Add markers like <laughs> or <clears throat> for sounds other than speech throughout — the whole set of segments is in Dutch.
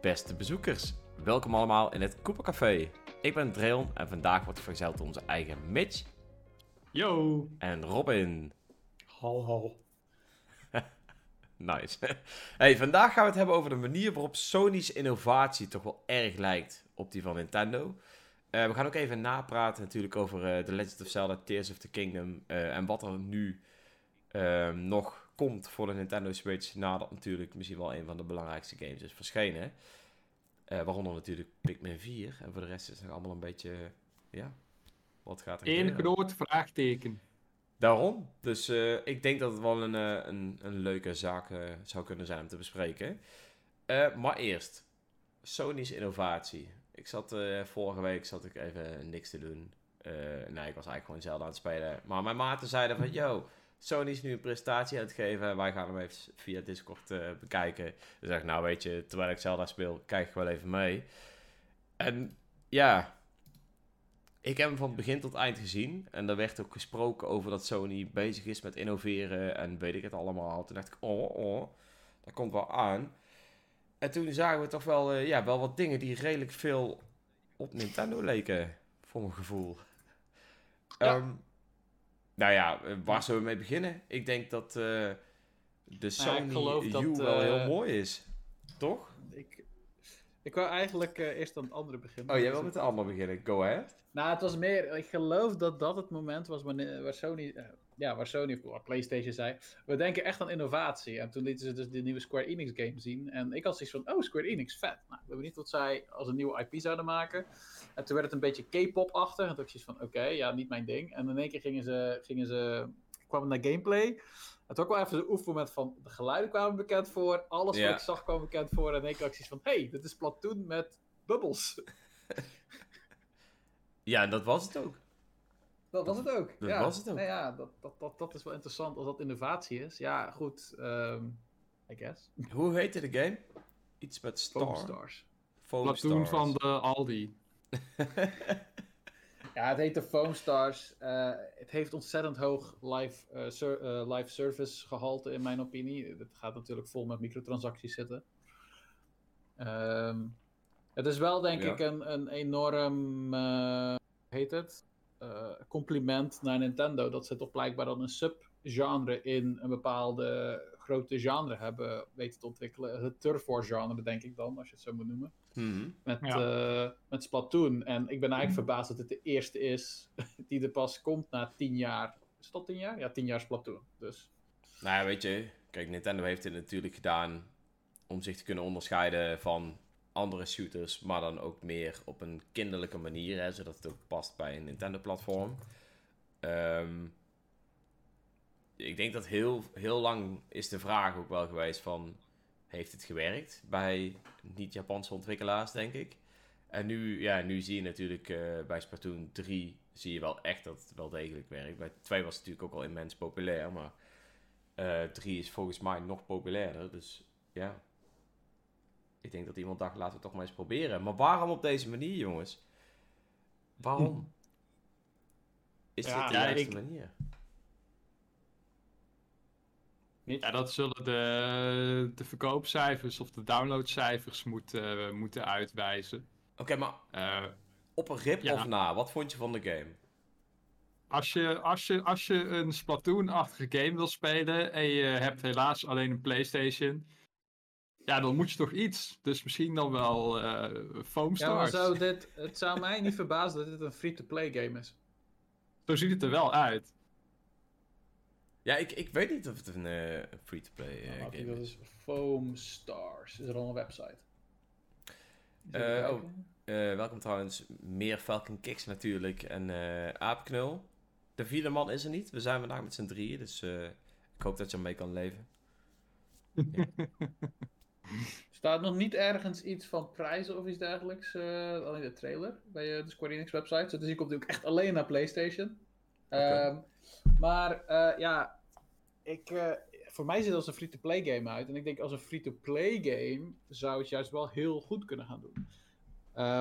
Beste bezoekers, welkom allemaal in het Cooper Café. Ik ben Dreon en vandaag wordt vergezeld door onze eigen Mitch Yo! en Robin. Hal, hal. <laughs> Nice. Hey, vandaag gaan we het hebben over de manier waarop Sony's innovatie toch wel erg lijkt op die van Nintendo. Eh, we gaan ook even napraten natuurlijk over eh, The Legend of Zelda Tears of the Kingdom eh, en wat er nu ehm, nog komt voor de Nintendo Switch nadat natuurlijk misschien wel een van de belangrijkste games is verschenen. Eh, waaronder natuurlijk Pikmin 4 en voor de rest is het allemaal een beetje, ja, wat gaat er Eén groot vraagteken. Daarom. Dus eh, ik denk dat het wel een, eh, een, een leuke zaak zou kunnen zijn om te bespreken. Maar eerst, Sony's innovatie. Ik zat vorige week zat ik even niks te doen. Nee, ik was eigenlijk gewoon Zelda aan het spelen. Maar mijn maten zeiden van, yo, Sony is nu een presentatie aan het geven. Wij gaan hem even via Discord eh, bekijken. Dus zeg ik, nou weet je, terwijl ik Zelda speel, kijk ik wel even mee. En ja, ik heb hem van begin tot eind gezien. En er werd ook gesproken over dat Sony bezig is met innoveren en weet ik het allemaal. Toen dacht ik, oh, oh, dat komt wel aan. En toen zagen we toch wel, eh, ja, wel wat dingen die redelijk veel op Nintendo leken, voor mijn gevoel. Ja. Ehm, nou ja, eh, waar zullen we mee beginnen? Ik denk dat eh, de Nou Sony ik geloof U dat, wel heel eh, mooi is. Toch? Ik, ik wou eigenlijk eerst aan het andere beginnen. Oh, jij wil met de ander beginnen. Go ahead. Nou, het was meer... Ik geloof dat dat het moment was wanneer, waar Sony... ja, waar Sony of PlayStation zei... We denken echt aan innovatie. En toen lieten ze dus de nieuwe Square Enix game zien. En ik had zoiets van... Oh, Square Enix, vet. Nou, ik ben benieuwd wat zij als een nieuwe IP zouden maken. En toen werd het een beetje K-pop-achtig. En toen had ik zoiets van... Oké, ja, niet mijn ding. En in één keer gingen ze... Gingen ze kwamen naar gameplay... Het was ook wel even een oefenmoment van de geluiden kwamen bekend voor, alles Ja. wat ik zag kwam bekend voor. En in één keer zoiets van, hey, dit is Platoon met bubbels. <laughs> Ja, en dat was het ook. Dat was het ook. Dat ja. was het ook. Nou ja, dat, dat, dat, dat is wel interessant als dat innovatie is. Ja, goed. ehm I guess. Hoe heette de game? Iets met Star. Foam Stars. Foam Platoon Stars. van de Aldi. <laughs> Ja, het heet de Foam Stars. Eh, het heeft ontzettend hoog live, eh, ser- eh, live service gehalte in mijn opinie. Het gaat natuurlijk vol met microtransacties zitten. Ehm, het is wel denk Ja. ik een, een enorm, eh, hoe heet het? Eh, compliment naar Nintendo. Dat ze toch blijkbaar dan een subgenre in een bepaalde grote genre hebben weten te ontwikkelen. Het Turf War genre denk ik dan, als je het zo moet noemen. Mhm. Met, Ja. eh, met Splatoon. En ik ben eigenlijk verbaasd dat het de eerste is <laughs> die er pas komt na tien jaar. Is dat tien jaar? Ja, tien jaar Splatoon. Dus Nou ja, weet je, kijk, Nintendo heeft dit natuurlijk gedaan om zich te kunnen onderscheiden van andere shooters, maar dan ook meer op een kinderlijke manier, zodat het ook past bij een Nintendo-platform. Ehm, ik denk dat heel, heel lang is de vraag ook wel geweest van, heeft het gewerkt bij niet-Japanse ontwikkelaars, denk ik. En nu, ja, nu zie je natuurlijk eh, bij Splatoon 3 zie je wel echt dat het wel degelijk werkt. Bij 2 was het natuurlijk ook al immens populair, maar eh 3 is volgens mij nog populairder. Dus ja, ik denk dat iemand dacht, laten we het toch maar eens proberen. Maar waarom op deze manier, jongens? Waarom? <laughs> Is Ja, dit de ja, juiste ik- manier? niet. Ja, dat zullen de, de verkoopcijfers of de downloadcijfers moeten, moeten uitwijzen. Oké, maar Eh, op een rip Ja. of na, wat vond je van de game? als, je, als, je, als je een Splatoon-achtige game wil spelen en je hebt helaas alleen een PlayStation, ja, dan moet je toch iets. Dus misschien dan wel eh Foam Ja, maar Stars. zou <laughs> dit, het zou mij niet verbazen dat dit een free-to-play game is. Zo ziet het er wel uit. Ja, ik, ik weet niet of het een eh, free-to-play eh, Nou, game dat is. eens- Foam Stars. Is er al een website? Eh, oh. Eh, welkom trouwens, meer Falcon Kicks natuurlijk en eh Aapknul. De vierde man is er niet, we zijn vandaag met z'n drieën, dus eh, ik hoop dat je ermee kan leven. <laughs> Staat nog niet ergens iets van prijzen of iets dergelijks? eh, alleen de trailer bij eh, de Square Enix website. Dus die komt natuurlijk echt alleen naar PlayStation. Ehm, maar eh, ja, ik, voor mij ziet het als een free-to-play game uit. En ik denk als een free-to-play game zou het juist wel heel goed kunnen gaan doen.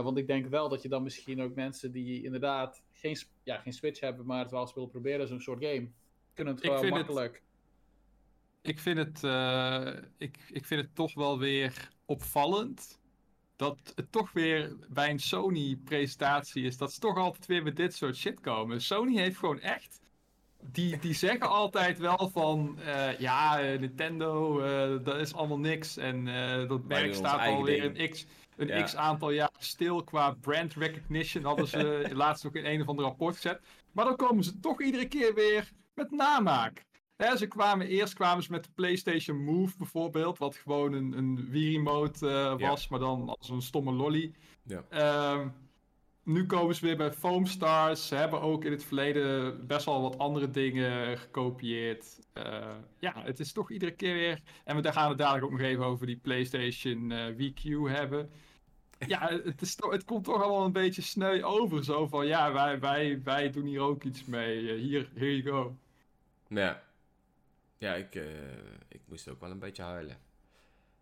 Want ik denk wel dat je dan misschien ook mensen die inderdaad geen, ja, geen Switch hebben, maar het wel willen proberen, zo'n soort game, kunnen het Ik gewoon makkelijk. Ik vind, het, eh, ik, ik vind het toch wel weer opvallend dat het toch weer bij een Sony-presentatie is. Dat ze toch altijd weer met dit soort shit komen. Sony heeft gewoon echt. Die, die zeggen altijd wel van. eh, ja, eh, Nintendo, dat is allemaal niks. En dat merk staat alweer een x. Een Ja. x aantal jaar stil qua brand recognition. Hadden ze <laughs> laatst ook in een of ander rapport gezet. Maar dan komen ze toch iedere keer weer met namaak. Ze kwamen, eerst kwamen ze met de PlayStation Move bijvoorbeeld, wat gewoon een, een Wii-remote eh, was, maar dan als een stomme lolly. Ja. Ehm, nu komen ze weer bij Foamstars. Ze hebben ook in het verleden best wel wat andere dingen gekopieerd. Eh, ja, het is toch iedere keer weer. En we daar gaan het dadelijk ook nog even over die PlayStation eh VQ hebben. Ja, <laughs> het, is het komt toch allemaal een beetje sneu over. Zo van ja, wij, wij, wij doen hier ook iets mee. Hier, here you go. Ja. Ja, ik, eh, ik moest ook wel een beetje huilen.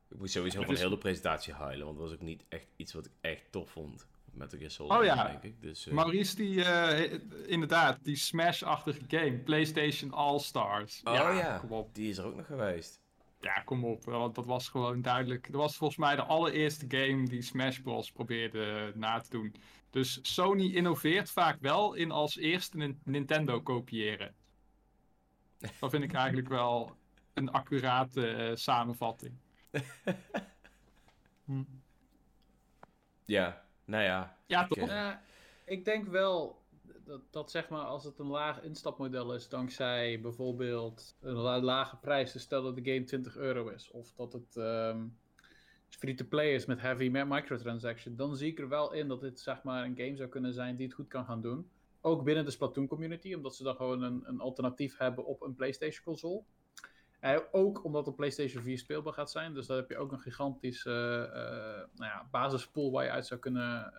Ik moest sowieso van dus- heel de presentatie huilen, want dat was ook niet echt iets wat ik echt tof vond. Met Gear Solid, Oh ja. denk ik. Dus, eh, Maurice, die, eh, inderdaad, die Smash-achtige game, PlayStation All-Stars. Oh ja. kom op. die is er ook nog geweest. Ja, kom op. Want dat was gewoon duidelijk. Dat was volgens mij de allereerste game die Smash Bros. probeerde na te doen. Dus Sony innoveert vaak wel in als eerste Nin- Nintendo kopiëren. Dat vind ik eigenlijk wel een accurate eh, samenvatting. <laughs> Hm. Ja, nou ja. Ja, Ik, toch? eh, Ja, ik denk wel dat, dat zeg maar als het een laag instapmodel is, dankzij bijvoorbeeld een la- lage prijs, dus stel dat de game 20 euro is, of dat het ehm, free-to-play is met heavy mi- microtransaction, dan zie ik er wel in dat dit zeg maar een game zou kunnen zijn die het goed kan gaan doen. Ook binnen de Splatoon community, omdat ze dan gewoon een, een alternatief hebben op een PlayStation console. Eh, ook omdat de PlayStation 4 speelbaar gaat zijn. Dus daar heb je ook een gigantische eh, eh, nou ja, basispool waar je uit zou kunnen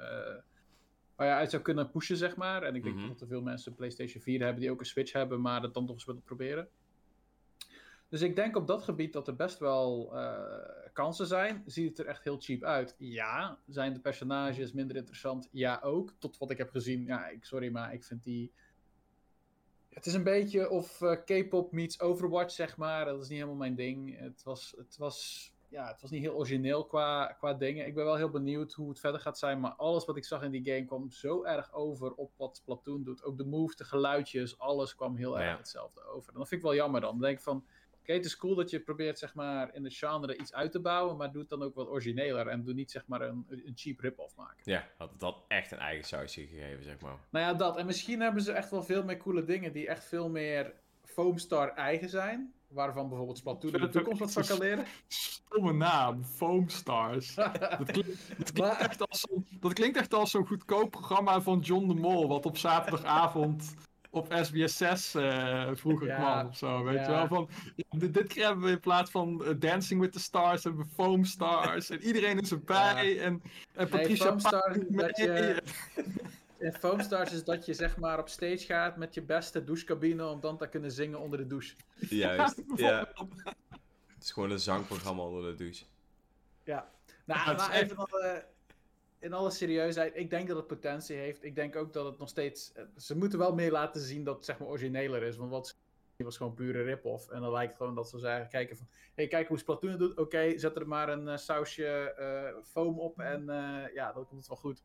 waar je uit zou kunnen pushen, zeg maar. En ik denk Mhm. dat er veel mensen PlayStation 4 hebben die ook een Switch hebben, maar het dan toch eens willen proberen. Dus ik denk op dat gebied dat er best wel kansen zijn. Ziet het er echt heel cheap uit? Ja. Zijn de personages minder interessant? Ja, ook. Tot wat ik heb gezien. Ja, ik, sorry, maar ik vind die. Het is een beetje of eh, K-pop meets Overwatch, zeg maar. Dat is niet helemaal mijn ding. Het was, het was, ja, het was niet heel origineel qua, qua dingen. Ik ben wel heel benieuwd hoe het verder gaat zijn. Maar alles wat ik zag in die game kwam zo erg over op wat Splatoon doet. Ook de moves, de geluidjes, alles kwam heel Ja. erg hetzelfde over. En dat vind ik wel jammer dan. Dan denk ik van, oké, het is cool dat je probeert zeg maar in de genre iets uit te bouwen. Maar doe het dan ook wat origineler. En doe niet zeg maar een, een cheap rip-off maken. ja, had het dat echt een eigen sausje gegeven, zeg maar. Nou ja, dat. En misschien hebben ze echt wel veel meer coole dingen die echt veel meer Foamstar eigen zijn. Waarvan bijvoorbeeld Splatoon in de toekomst wat van kan leren. Stomme naam, Foamstars. <laughs> Dat klinkt, dat klinkt Maar- echt als zo'n- dat klinkt echt als zo'n goedkoop programma van John de Mol, wat op zaterdagavond op SBS 6 eh, vroeger Ja, kwam of zo. Weet ja. je wel? Van, ja, dit, dit hebben we in plaats van eh, Dancing with the Stars, hebben we Foam Stars. en iedereen is erbij. En, en Patricia mee. dat je- <laughs> In Foamstars is dat je zeg maar op stage gaat met je beste douchecabine om dan te kunnen zingen onder de douche. Juist, <laughs> ja. Het is gewoon een zangprogramma onder de douche. Ja. Nou, Ja, maar even alle, in alle serieusheid, ik denk dat het potentie heeft. Ik denk ook dat het nog steeds... eh, Ze moeten wel meer laten zien dat het zeg maar origineler is, want wat was gewoon pure rip-off. En dan lijkt het gewoon dat ze zeggen, kijken van... hey, kijk hoe Splatoon het doet. Oké, zet er maar een eh, sausje eh, foam op en eh, ja, dan komt het wel goed.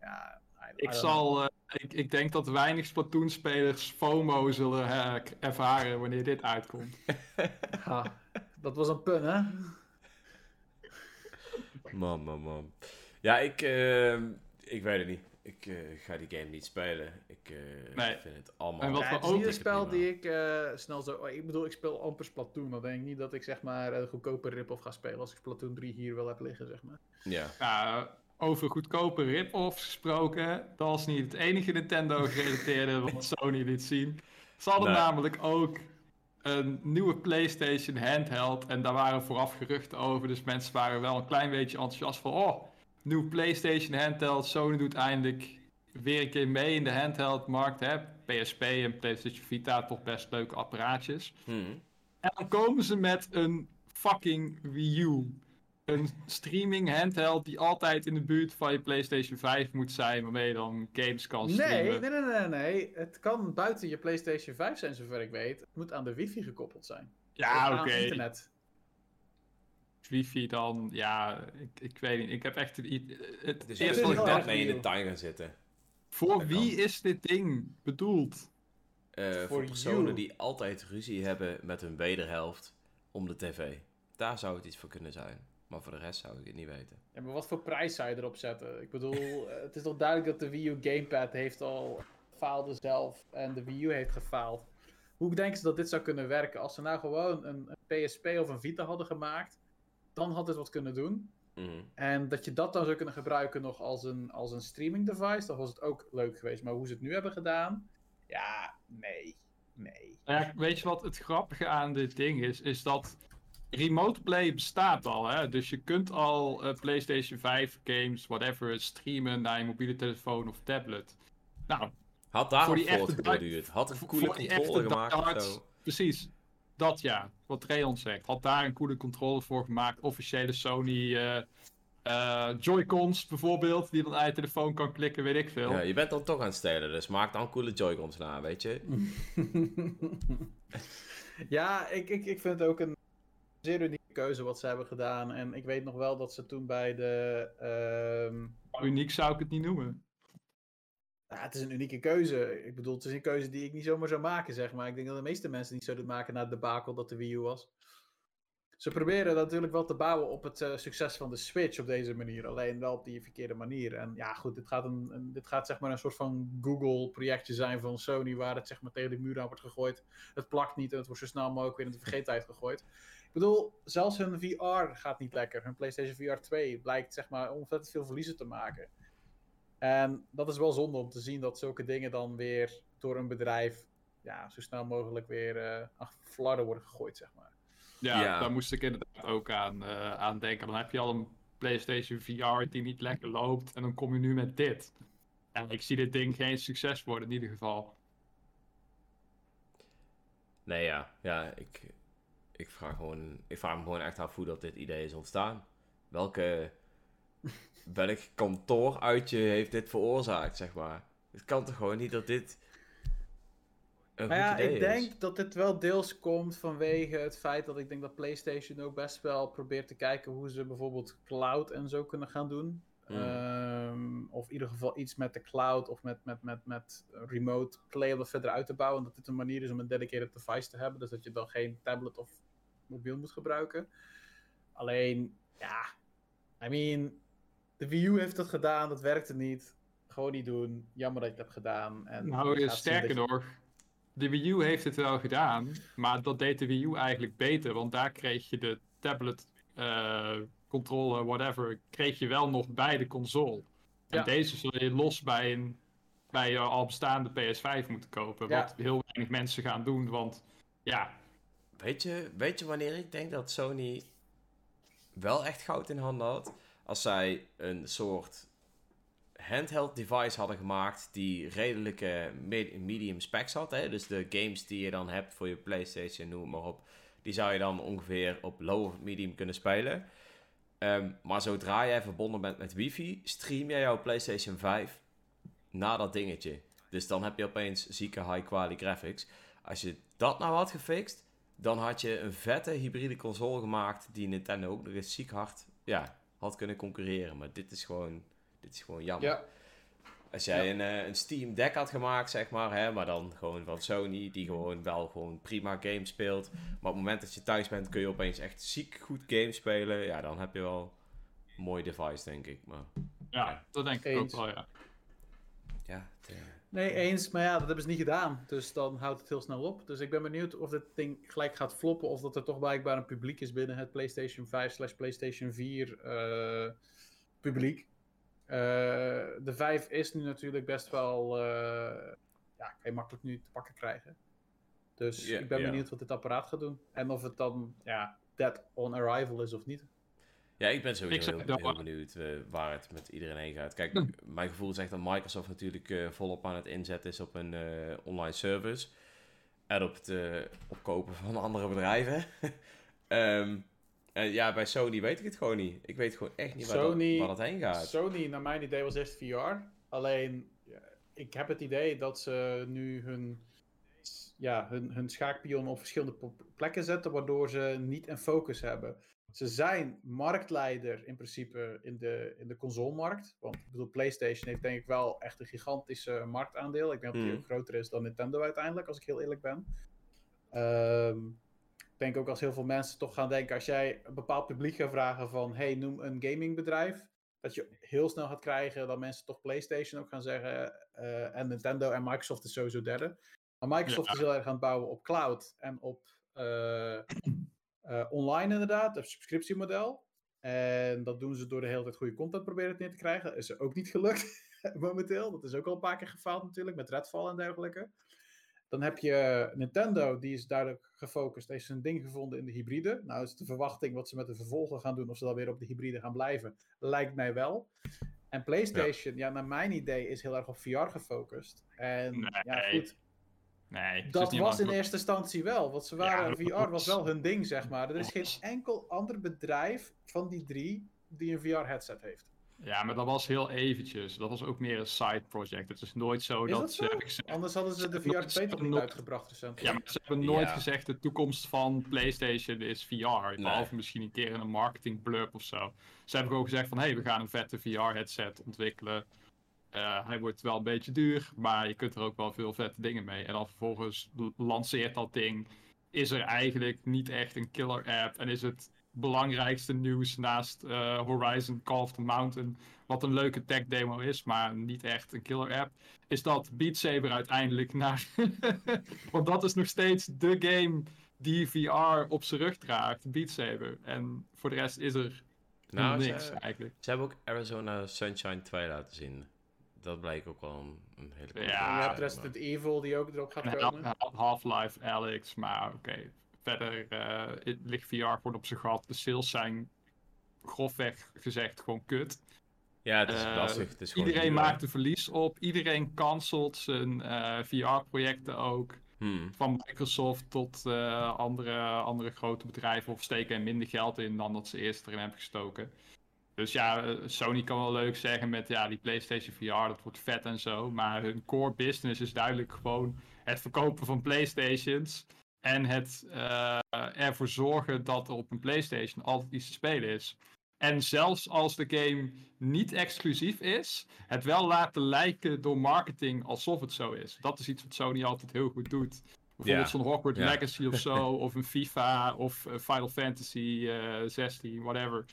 Ja, I- I Ik, zal, eh, ik, ik denk dat weinig Splatoon-spelers FOMO zullen ervaren wanneer dit uitkomt. <laughs> dat was een pun, hè? Man, man, man. Ja, ik, ehm, ik weet het niet. Ik eh, ga die game niet spelen. Ik eh, Nee. vind het allemaal... En wat Ja, het is ook- niet een spel prima. die ik eh, snel zo... Ik bedoel, ik speel amper Splatoon. Dan denk ik niet dat ik zeg maar een goedkope rip-off ga spelen als ik Splatoon 3 hier wel heb liggen, zeg maar. Ja. Ja, over goedkope rip-offs gesproken, dat was niet het enige Nintendo-gerelateerde <laughs> wat Sony liet zien. Ze hadden Nee. namelijk ook een nieuwe PlayStation handheld en daar waren vooraf geruchten over, dus mensen waren wel een klein beetje enthousiast van, oh, nieuw PlayStation handheld, Sony doet eindelijk weer een keer mee in de handheld-markt, hè. PSP en PlayStation Vita, toch best leuke apparaatjes. Hm. En dan komen ze met een fucking Wii U. Een streaming handheld die altijd in de buurt van je PlayStation 5 moet zijn, waarmee je dan games kan Nee, streamen. nee, nee, nee, nee. Het kan buiten je PlayStation 5 zijn, zover ik weet. Het moet aan de wifi gekoppeld zijn. Ja, oké. internet. Wifi, dan ja, ik, ik weet niet. Ik heb echt het, het Dus wat moet ik net dacht, mee in de tuin gaan zitten. voor dat wie kan. is dit ding bedoeld? Eh, voor personen you. die altijd ruzie hebben met hun wederhelft om de tv. Daar zou het iets voor kunnen zijn. Maar voor de rest zou ik het niet weten. Ja, maar wat voor prijs zou je erop zetten? Ik bedoel, <laughs> eh, het is toch duidelijk dat de Wii U Gamepad heeft al faalde zelf en de Wii U heeft gefaald. Hoe denken ze dat dit zou kunnen werken? Als ze nou gewoon een, een PSP of een Vita hadden gemaakt, dan had het wat kunnen doen. Mhm. En dat je dat dan zou kunnen gebruiken nog als een, als een streaming device, dan was het ook leuk geweest. Maar hoe ze het nu hebben gedaan, ja, nee, nee. Nou ja, weet je wat het grappige aan dit ding is? Is dat remote play bestaat al. Hè? Dus je kunt al eh, PlayStation 5 games, whatever, streamen naar je mobiele telefoon of tablet. Nou, Had daar Voor die echte voortgeborduurd. Had een voor- coole echte gemaakt of zo. precies. Dat ja, wat Rayon zegt. Had daar een coole controller voor gemaakt. Officiële Sony eh, eh, Joy-Cons bijvoorbeeld, die dan uit je telefoon kan klikken, weet ik veel. Ja, je bent dan toch aan het stelen, dus maak dan coole Joy-Cons na, weet je. <laughs> ja, ik, ik, ik vind het ook een zeer unieke keuze wat ze hebben gedaan. En ik weet nog wel dat ze toen bij de. ehm, Uniek zou ik het niet noemen. Ja, het is een unieke keuze. Ik bedoel, het is een keuze die ik niet zomaar zou maken, zeg maar. Ik denk dat de meeste mensen niet zouden maken na het debakel dat de Wii U was. Ze proberen natuurlijk wel te bouwen op het eh, succes van de Switch op deze manier. Alleen wel op die verkeerde manier. En ja, goed, dit gaat, een, dit gaat zeg maar een soort van Google-projectje zijn van Sony... waar het zeg maar tegen de muur aan wordt gegooid. Het plakt niet en het wordt zo snel mogelijk weer in de vergeetheid gegooid. Ik bedoel, zelfs hun VR gaat niet lekker. Hun PlayStation VR 2 blijkt zeg maar ontzettend veel verliezen te maken. En dat is wel zonde om te zien dat zulke dingen dan weer door een bedrijf ja, zo snel mogelijk weer eh ach, flarden worden gegooid, zeg maar. Ja, Ja. daar moest ik inderdaad ook aan, eh, aan denken. Dan heb je al een PlayStation VR die niet lekker loopt. En dan kom je nu met dit. En ik zie dit ding geen succes worden in ieder geval. Nee, ja. Ja, ik, ik, vraag gewoon, ik vraag me gewoon echt af hoe dat dit idee is ontstaan. Welke, welk kantooruitje heeft dit veroorzaakt, zeg maar. Het kan toch gewoon niet dat dit een Maar ja, ik is? denk dat dit wel deels komt vanwege het feit dat ik denk dat PlayStation ook best wel probeert te kijken hoe ze bijvoorbeeld cloud en zo kunnen gaan doen. Mm. Ehm, of in ieder geval iets met de cloud of met, met, met, met remote play om dat verder uit te bouwen. Dat dit een manier is om een dedicated device te hebben. Dus dat je dan geen tablet of mobiel moet gebruiken. Alleen, ja, I mean, de Wii U heeft dat gedaan, dat werkte niet. Gewoon niet doen. Jammer dat je het hebt gedaan. En Nou, sterker je- nog. De Wii U heeft het wel gedaan. Maar dat deed de Wii U eigenlijk beter. Want daar kreeg je de tablet, eh, controller, whatever. Kreeg je wel nog bij de console. En Ja. deze zul je los bij een bij je al bestaande PS5 moeten kopen. Ja. Wat heel weinig mensen gaan doen. Want ja, Weet je, weet je wanneer ik denk dat Sony wel echt goud in handen had? Als zij een soort handheld device hadden gemaakt die redelijke med- medium specs had. Hè? Dus de games die je dan hebt voor je PlayStation, noem maar op, die zou je dan ongeveer op low of medium kunnen spelen. Ehm, maar zodra jij verbonden bent met wifi, stream jij jouw PlayStation 5 naar dat dingetje. Dus dan heb je opeens zieke high quality graphics. Als je dat nou had gefixt, dan had je een vette hybride console gemaakt die Nintendo ook nog eens ziek hard ja, had kunnen concurreren. Maar dit is gewoon, dit is gewoon jammer. Ja, Als jij Ja. een, eh, een Steam Deck had gemaakt, zeg maar, hè, maar dan gewoon van Sony, die gewoon wel gewoon prima games speelt. Maar op het moment dat je thuis bent, kun je opeens echt ziek goed games spelen. Ja, dan heb je wel een mooi device, denk ik. Maar ja, Ja. dat denk ik ook wel, ja. Ja, het, nee, eens. Maar ja, dat hebben ze niet gedaan. Dus dan houdt het heel snel op. Dus ik ben benieuwd of dit ding gelijk gaat floppen. Of dat er toch blijkbaar een publiek is binnen het PlayStation 5 slash PlayStation 4 eh, publiek. Eh, de 5 is nu natuurlijk best wel... eh, ja, kan je makkelijk nu te pakken krijgen. Dus ik ben benieuwd wat dit apparaat gaat doen. En of het dan, ja, dead on arrival is of niet. Ja, ik ben sowieso heel, benieuwd eh, waar het met iedereen heen gaat. Kijk, mijn gevoel zegt dat Microsoft natuurlijk eh, volop aan het inzetten is op een eh, online service. En op het opkopen van <laughs> andere bedrijven. <laughs> Ehm, en ja, bij Sony weet ik het gewoon niet. Ik weet gewoon echt niet waar, Sony- dat, waar dat heen gaat. Sony, naar mijn idee, was eerst VR. Alleen, ik heb het idee dat ze nu hun... ja, hun, hun schaakpion op verschillende plekken zetten, waardoor ze niet een focus hebben. Ze zijn marktleider in principe in de, in de consolemarkt. Want ik bedoel, PlayStation heeft denk ik wel echt een gigantische marktaandeel. Ik denk dat die Mm. ook groter is dan Nintendo uiteindelijk, als ik heel eerlijk ben. Ehm, ik denk ook als heel veel mensen toch gaan denken, als jij een bepaald publiek gaat vragen van, hey, noem een gamingbedrijf, dat je heel snel gaat krijgen dat mensen toch PlayStation ook gaan zeggen, eh, en Nintendo en Microsoft is sowieso derde. Maar Microsoft Ja. is heel erg aan het bouwen op cloud en op eh, eh, online inderdaad, een subscriptiemodel. En dat doen ze door de hele tijd goede content proberen neer te krijgen. Dat is ook niet gelukt <laughs> momenteel. Dat is ook al een paar keer gefaald natuurlijk, met Redfall en dergelijke. Dan heb je Nintendo, die is duidelijk gefocust, heeft zijn ding gevonden in de hybride. Nou is de verwachting wat ze met de vervolgen gaan doen, of ze dan weer op de hybride gaan blijven, lijkt mij wel. En PlayStation, ja, naar mijn idee, is heel erg op VR gefocust. En ja, goed, Nee, dat was in eerste instantie wel. Want ze waren, VR was wel hun ding, zeg maar. Er is geen enkel ander bedrijf van die drie die een VR-headset heeft. Ja, maar dat was heel eventjes. Dat was ook meer een side project. Het is nooit zo Is dat, dat ze zo? hebben gezegd... Anders hadden ze de VR hebben 2 toch niet uitgebracht recent. Ja, maar ze hebben nooit Ja. gezegd de toekomst van PlayStation is VR. Behalve misschien een keer in een marketing blurb of zo. Ze hebben gewoon gezegd van hé, hey, we gaan een vette VR-headset ontwikkelen. Eh, hij wordt wel een beetje duur, maar je kunt er ook wel veel vette dingen mee. En dan vervolgens lanceert dat ding. Is er eigenlijk niet echt een killer app? En is het belangrijkste nieuws naast eh, Horizon Call of the Mountain, wat een leuke tech demo is, maar niet echt een killer app, is dat Beat Saber uiteindelijk naar. <laughs> Want dat is nog steeds de game die VR op zijn rug draagt, Beat Saber. En voor de rest is er Nou, niks ze, eigenlijk. ze hebben ook Arizona Sunshine 2 laten zien. Dat bleek ook wel een, een hele coole Ja, je hebt Resident Evil die ook erop gaat En komen. Half- Half-Life Alex, maar oké. Verder eh, het ligt VR gewoon op zijn gat. De sales zijn grofweg gezegd gewoon kut. Ja, het is Eh, lastig. Het is gewoon Iedereen duur. maakt er verlies op. Iedereen cancelt zijn eh, VR-projecten ook. Hmm. Van Microsoft tot eh, andere, andere grote bedrijven. Of steken er minder geld in dan dat ze eerst erin hebben gestoken. Dus ja, eh, Sony kan wel leuk zeggen met ja, die PlayStation VR, dat wordt vet en zo. Maar hun core business is duidelijk gewoon het verkopen van PlayStations. En het eh, ervoor zorgen dat er op een PlayStation altijd iets te spelen is. En zelfs als de game niet exclusief is, het wel laten lijken door marketing alsof het zo is. Dat is iets wat Sony altijd heel goed doet. Bijvoorbeeld zo'n Hogwarts. Legacy of zo, <laughs> of een FIFA, of eh, Final Fantasy eh 16, whatever.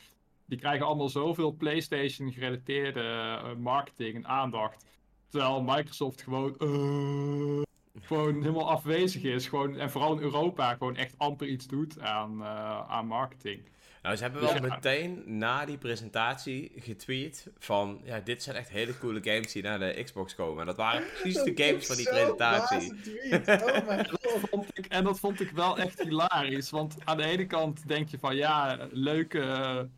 Die krijgen allemaal zoveel PlayStation gerelateerde eh, marketing en aandacht. Terwijl Microsoft gewoon, eh, gewoon helemaal afwezig is. Gewoon, en vooral in Europa gewoon echt amper iets doet aan, eh, aan marketing. Nou, ze hebben wel Ja. meteen na die presentatie getweet van... Ja, dit zijn echt hele coole games die naar de Xbox komen. En dat waren precies de games van die presentatie. Oh <laughs> mijn god. vond ik, en dat vond ik wel echt hilarisch. Want aan de ene kant denk je van ja, leuke,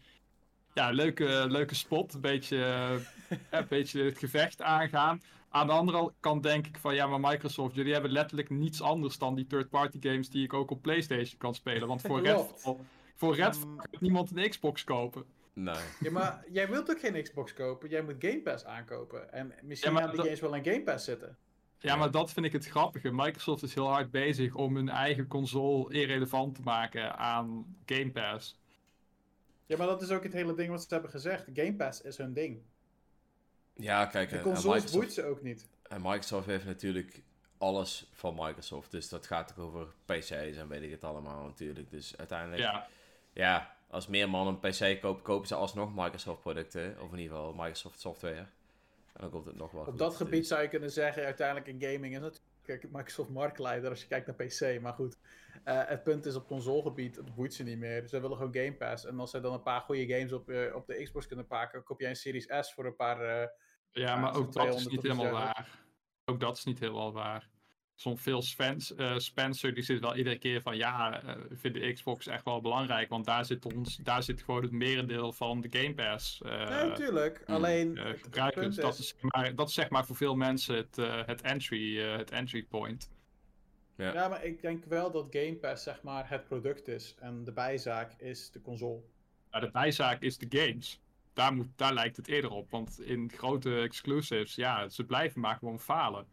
ja, leuke, leuke spot. Een beetje, eh, een beetje het gevecht aangaan. Aan de andere kant denk ik van ja, maar Microsoft, jullie hebben letterlijk niets anders dan die third-party games die ik ook op PlayStation kan spelen. Want voor. Redfall, voor Redfall gaat niemand een Xbox kopen. Nee. Ja, maar jij wilt ook geen Xbox kopen. Jij moet Game Pass aankopen. En misschien Ja, gaan die games wel in Game Pass zitten. Ja, maar dat vind ik het grappige. Microsoft is heel hard bezig om hun eigen console irrelevant te maken aan Game Pass. Ja, maar dat is ook het hele ding wat ze hebben gezegd. Game Pass is hun ding. Ja, kijk, De en- en consoles boeit Microsoft, ze ook niet. en Microsoft heeft natuurlijk alles van Microsoft. Dus dat gaat ook over PC's en weet ik het allemaal natuurlijk. Dus uiteindelijk, ja, Ja, als meer mannen een PC kopen, kopen ze alsnog Microsoft producten. Of in ieder geval Microsoft software. En dan komt het nog wel Op goed. dat Dus- gebied zou je kunnen zeggen, uiteindelijk in gaming is natuurlijk Microsoft marktleider als je kijkt naar PC. Maar goed, eh, het punt is op consolegebied, het boeit ze niet meer. Ze willen gewoon Game Pass. En als ze dan een paar goede games op, eh, op de Xbox kunnen pakken, koop jij een Series S voor een paar... eh, Ja, maar ook dat is 200 niet helemaal waar. Ook dat is niet helemaal waar. Zo'n Phil Spence, eh, Spencer die zit wel iedere keer van ja, eh, ik vind de Xbox echt wel belangrijk, want daar zit, ons, daar zit gewoon het merendeel van de Game Pass. eh, nee, natuurlijk. Alleen, eh, gebruikers. Dat, is, zeg maar, dat is zeg maar voor veel mensen het, eh, het, entry, eh, het entry point. Ja. Ja, maar ik denk wel dat Game Pass zeg maar het product is. En de bijzaak is de console. Maar de bijzaak is de games. Daar, moet, daar lijkt het eerder op, want in grote exclusives, ja, ze blijven maar gewoon falen.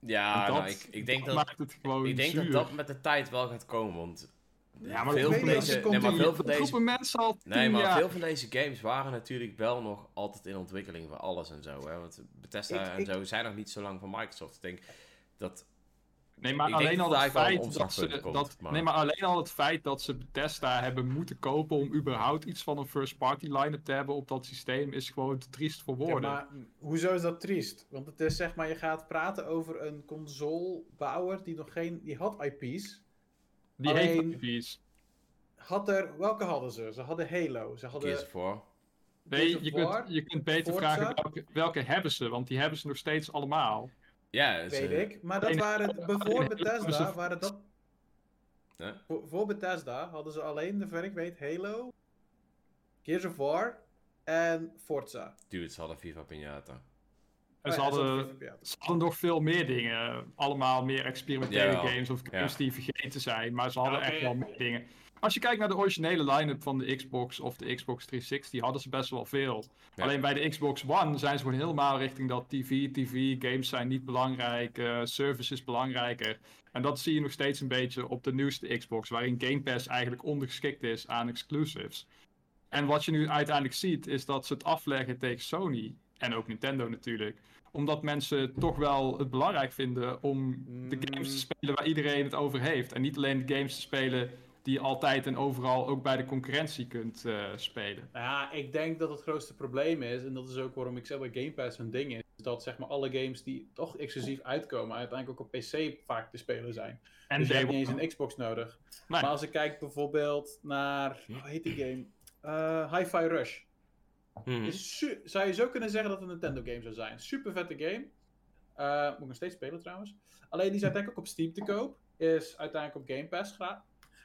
Ja, dat, nou, ik, ik denk, dat, maakt het gewoon ik denk dat zuur. dat met de tijd wel gaat komen, want... Ja, maar veel van deze, nee, maar veel van dat deze mensen al Nee, maar jaar. veel van deze games waren natuurlijk wel nog altijd in ontwikkeling voor alles en zo. Hè? Want Bethesda Ik- en ik- zo zijn nog niet zo lang van Microsoft. Ik denk dat... Nee, maar alleen al het feit dat ze komt, dat, maar- nee, maar alleen al het feit dat ze Bethesda hebben moeten kopen om überhaupt iets van een first party line-up te hebben op dat systeem is gewoon te triest voor Ja, woorden. maar hoezo is dat triest? Want het is zeg maar, je gaat praten over een consolebouwer die nog geen, die had IP's. Die alleen- heeft IP's. Had er, welke hadden ze? Ze hadden Halo, ze hadden Gears of War. Nee, je kunt, je kunt beter Forza. vragen welke, welke hebben ze, want die hebben ze nog steeds allemaal. Ja, weet ik. Maar dat waren, alleen- Bethesda, waren dat, voor, voor Bethesda hadden ze alleen, zover ik weet, Halo, Gears of War en Forza. Dude, ze hadden FIFA Pinata. En Oh ze ja, hadden, ze hadden nog veel meer dingen. Allemaal meer experimentele Ja, games of games ja. die vergeten zijn. Maar ze hadden Ja, echt wel meer dingen. Als je kijkt naar de originele line-up van de Xbox of de Xbox 360, hadden ze best wel veel. Ja. Alleen bij de Xbox One zijn ze gewoon helemaal richting dat TV, TV, games zijn niet belangrijk, eh service is belangrijker. En dat zie je nog steeds een beetje op de nieuwste Xbox, waarin Game Pass eigenlijk ondergeschikt is aan exclusives. En wat je nu uiteindelijk ziet, is dat ze het afleggen tegen Sony. En ook Nintendo natuurlijk. Omdat mensen toch wel het belangrijk vinden om de games te spelen waar iedereen het over heeft. En niet alleen de games te spelen die je altijd en overal ook bij de concurrentie kunt eh, spelen. Nou ja, ik denk dat het grootste probleem is, en dat is ook waarom ik zeg dat Game Pass een ding is, is dat zeg maar alle games die toch exclusief uitkomen, uiteindelijk ook op PC vaak te spelen zijn. En dus je hebt niet eens een Xbox nodig. Nee. Maar als ik kijk bijvoorbeeld naar, hoe heet die game? Eh Hi-Fi Rush. Mhm. Is zou je zo kunnen zeggen dat het een Nintendo game zou zijn. Super vette game. Eh, moet ik nog steeds spelen trouwens. Alleen die is uiteindelijk ook op Steam te koop. Is uiteindelijk op Game Pass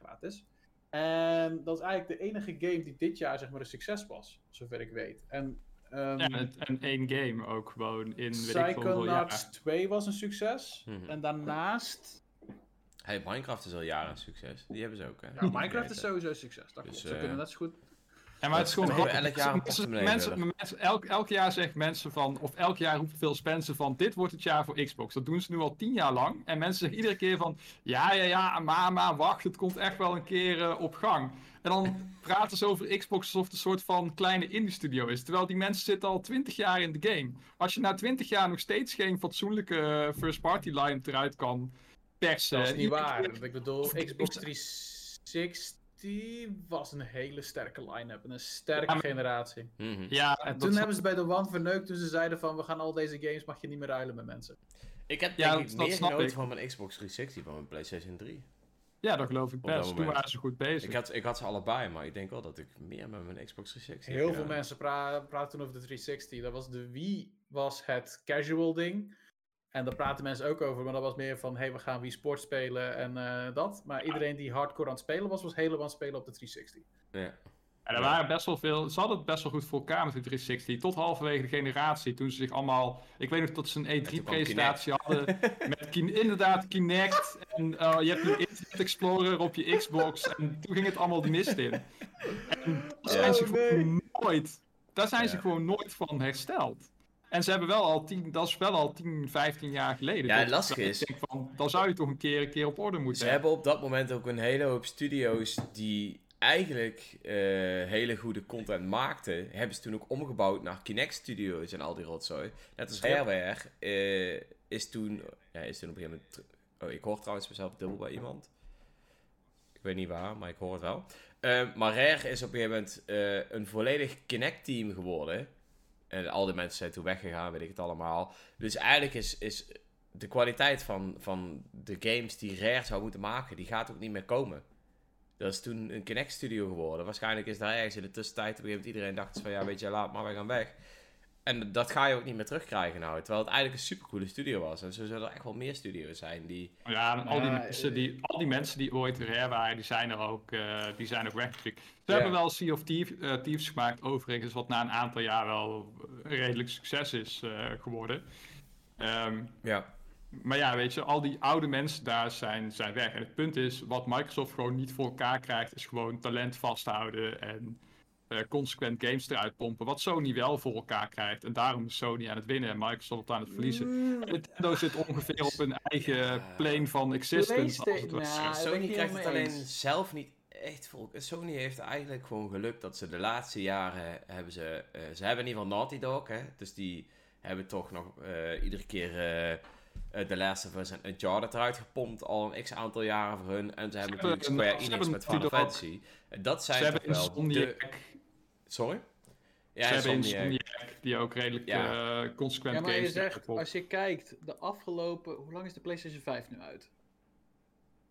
gratis. En dat is eigenlijk de enige game die dit jaar zeg maar een succes was. Zover ik weet. En, ehm, Ja, en, en één game ook gewoon in weet ik veel hoeveel Psychonauts jaar. 2 was een succes. Mhm. En daarnaast... Hey, Minecraft is al jaren een succes. Die hebben ze ook, hè? Ja, Minecraft is sowieso een succes. Dat Dus, klopt. Ze eh, kunnen net zo goed... Ja, maar het is gewoon elk jaar Mensen- mensen, elk, elk jaar zeggen mensen van, of elk jaar roept Phil Spencer van, dit wordt het jaar voor Xbox. Dat doen ze nu al tien jaar lang. En mensen zeggen iedere keer van, ja, ja, ja, maar, maar, wacht, het komt echt wel een keer eh, op gang. En dan <laughs> praten ze over Xbox alsof het een soort van kleine indie studio is. Terwijl die mensen zitten al twintig jaar in de game. Als je na twintig jaar nog steeds geen fatsoenlijke eh, first party line eruit kan persen. Dat is niet waar. keer- Ik bedoel, Xbox 360 was een hele sterke line-up. En een sterke Ja, generatie. Mhm. Ja, en toen hebben ze bij de One verneukt toen ze zeiden van... we gaan al deze games, mag je niet meer ruilen met mensen. Ik heb Ja, denk ik meer genoten van mijn Xbox 360 dan mijn PlayStation 3. ja, dat geloof ik best. Toen waren ze goed bezig. Ik had, ik had ze allebei, maar ik denk wel dat ik meer met mijn Xbox 360 Heel veel mensen pra praten toen over de 360. Dat was de Wii, was het casual ding. En daar praten mensen ook over, maar dat was meer van... hey, we gaan Wii Sport spelen en eh, dat. Maar iedereen die hardcore aan het spelen was, was helemaal aan het spelen op de 360. Ja. En er waren best wel veel. Ze hadden het best wel goed voor elkaar met de 360. Tot halverwege de generatie. Toen ze zich allemaal. Ik weet nog dat ze een toen kwam E3-presentatie hadden. <laughs> Met Kin- inderdaad Kinect. En eh, je hebt nu Internet Explorer op je Xbox. En toen ging het allemaal de mist in. En daar zijn ze Oh, gewoon nooit. Daar zijn ze gewoon nooit van hersteld. En ze hebben wel al 10, dat is wel al 10, 15 jaar geleden. Ja, dat is- Ik denk van, dan zou je toch een keer, een keer op orde moeten Ze hebben op dat moment ook een hele hoop studio's die eigenlijk eh, hele goede content maakten. Hebben ze toen ook omgebouwd naar Kinect Studios en al die rotzooi. Net als. Rareware eh, is toen... Ja, is toen op een gegeven moment... Oh, ik hoor trouwens mezelf dubbel bij iemand. Ik weet niet waar, maar ik hoor het wel. Eh, maar Rare is op een gegeven moment een volledig Kinect-team geworden. En al die mensen zijn toen weggegaan, weet ik het allemaal. Dus eigenlijk is, is de kwaliteit van, van de games die Rare zou moeten maken, die gaat ook niet meer komen. Dat is toen een Kinect Studio geworden. Waarschijnlijk is daar ergens in de tussentijd op een gegeven moment iedereen dacht van ja, weet je, laat maar, wij gaan weg. En dat ga je ook niet meer terugkrijgen nou. Terwijl het eigenlijk een supercoole studio was. En zo zullen er echt wel meer studio's zijn die... Ja, en al die, mensen die, al die mensen die ooit rare waren, die zijn er ook, eh, die zijn ook weggekikt. Ze hebben wel Sea of Thieves, eh, Thieves gemaakt, overigens, wat na een aantal jaar wel een redelijk succes is eh, geworden. Ehm, Ja. maar ja, weet je, al die oude mensen daar zijn, zijn weg. En het punt is, wat Microsoft gewoon niet voor elkaar krijgt, is gewoon talent vasthouden en eh, consequent games eruit pompen. Wat Sony wel voor elkaar krijgt. En daarom is Sony aan het winnen en Microsoft aan het verliezen. Mm, Nintendo zit ongeveer op een eigen plane van existence. Als het nou, Sony krijgt het alleen eens. zelf niet echt voor. Sony heeft eigenlijk gewoon geluk dat ze de laatste jaren hebben ze. eh, ze hebben in ieder geval Naughty Dog, hè? Dus die hebben toch nog eh, iedere keer eh eh, The Last of Us en Uncharted eruit gepompt al een x aantal jaren voor hun. En ze hebben natuurlijk een- Square ze Enix met Final. Fantasy. En dat Ze zijn toch hebben wel de... Sorry? Ja, ze hebben Insomniac. Die ook redelijk Ja. eh, consequent Ja, maar je games zegt, uitpompt. als je kijkt, de afgelopen... Hoe lang is de PlayStation 5 nu uit?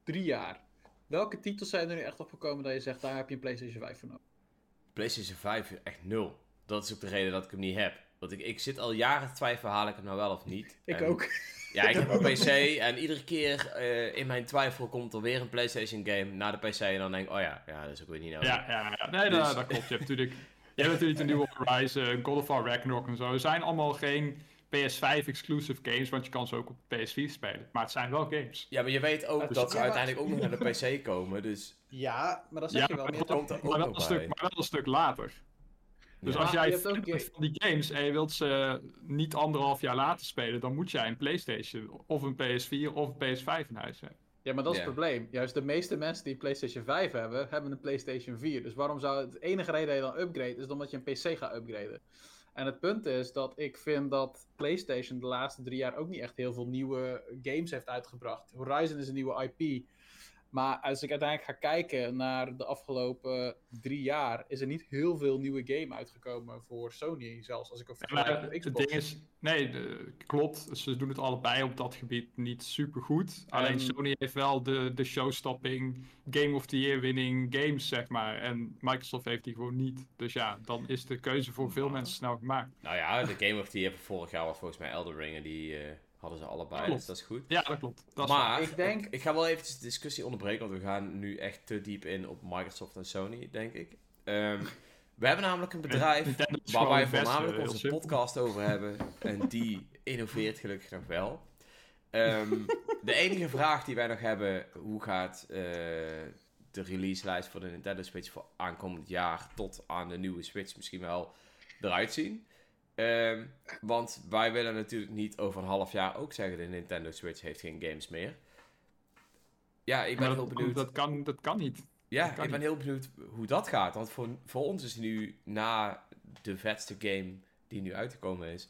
Drie jaar. Welke titels zijn er nu echt opgekomen dat je zegt, daar heb je een PlayStation 5 voor nodig? PlayStation 5 echt nul. Dat is ook de reden dat ik hem niet heb. Want ik, ik zit al jaren te twijfelen, haal ik hem nou wel of niet. <laughs> Ik En- ook. Ja, ik heb een <laughs> PC en iedere keer eh, in mijn twijfel komt er weer een PlayStation game naar de PC en dan denk ik, oh ja, ja dat is ook weer niet nodig. Ja, ja, ja. Nee, Dus- dat, dat klopt. Je hebt natuurlijk, <laughs> je hebt natuurlijk de nieuwe Horizon, God of War Ragnarok en zo. Er zijn allemaal geen PS5 exclusive games, want je kan ze ook op PS4 spelen. Maar het zijn wel games. Ja, maar je weet ook Dus- dat ze Ja, maar- uiteindelijk ook nog naar de PC komen, dus Ja, maar dat Ja, zeg je wel. hebt komt er ook maar wel nog een stuk, bij. maar wel een stuk later. Dus Ja. als jij van die games en je wilt ze niet anderhalf jaar later spelen, dan moet jij een PlayStation of een PS4 of een PS5 in huis hebben. Ja, maar dat is het probleem. Juist de meeste mensen die een PlayStation 5 hebben, hebben een PlayStation 4. Dus waarom zou het enige reden dat je dan upgrade is omdat je een PC gaat upgraden. En het punt is dat ik vind dat PlayStation de laatste drie jaar ook niet echt heel veel nieuwe games heeft uitgebracht. Horizon is een nieuwe IP. Maar als ik uiteindelijk ga kijken naar de afgelopen drie jaar, is er niet heel veel nieuwe game uitgekomen voor Sony. Zelfs als ik ook vergelijk het ding is, nee, de- klopt. Ze doen het allebei op dat gebied niet super goed. Alleen En- Sony heeft wel de, de showstopping, Game of the Year winning games, zeg maar. En Microsoft heeft die gewoon niet. Dus ja, dan is de keuze voor veel Nou. mensen snel gemaakt. nou ja, de Game of the Year van vorig jaar was volgens mij Elden Ring en die eh, hadden ze allebei, Klopt. dus dat is goed. Ja, dat klopt. Dat maar Ik denk- ik, ga wel eventjes de discussie onderbreken, want we gaan nu echt te diep in op Microsoft en Sony, denk ik. Ehm, we hebben namelijk een bedrijf waar wij voornamelijk onze simpel. podcast over hebben. En die innoveert gelukkig nog wel. Ehm, <laughs> de enige vraag die wij nog hebben, hoe gaat eh, de releaselijst voor de Nintendo Switch voor aankomend jaar tot aan de nieuwe Switch misschien wel eruit zien? Ehm, want wij willen natuurlijk niet over een half jaar ook zeggen de Nintendo Switch heeft geen games meer. Ja, ik ben heel benieuwd. dat, kan, dat kan niet. Ja, kan ik ben heel benieuwd hoe dat gaat. Want voor, voor ons is nu na de vetste game die nu uitgekomen is.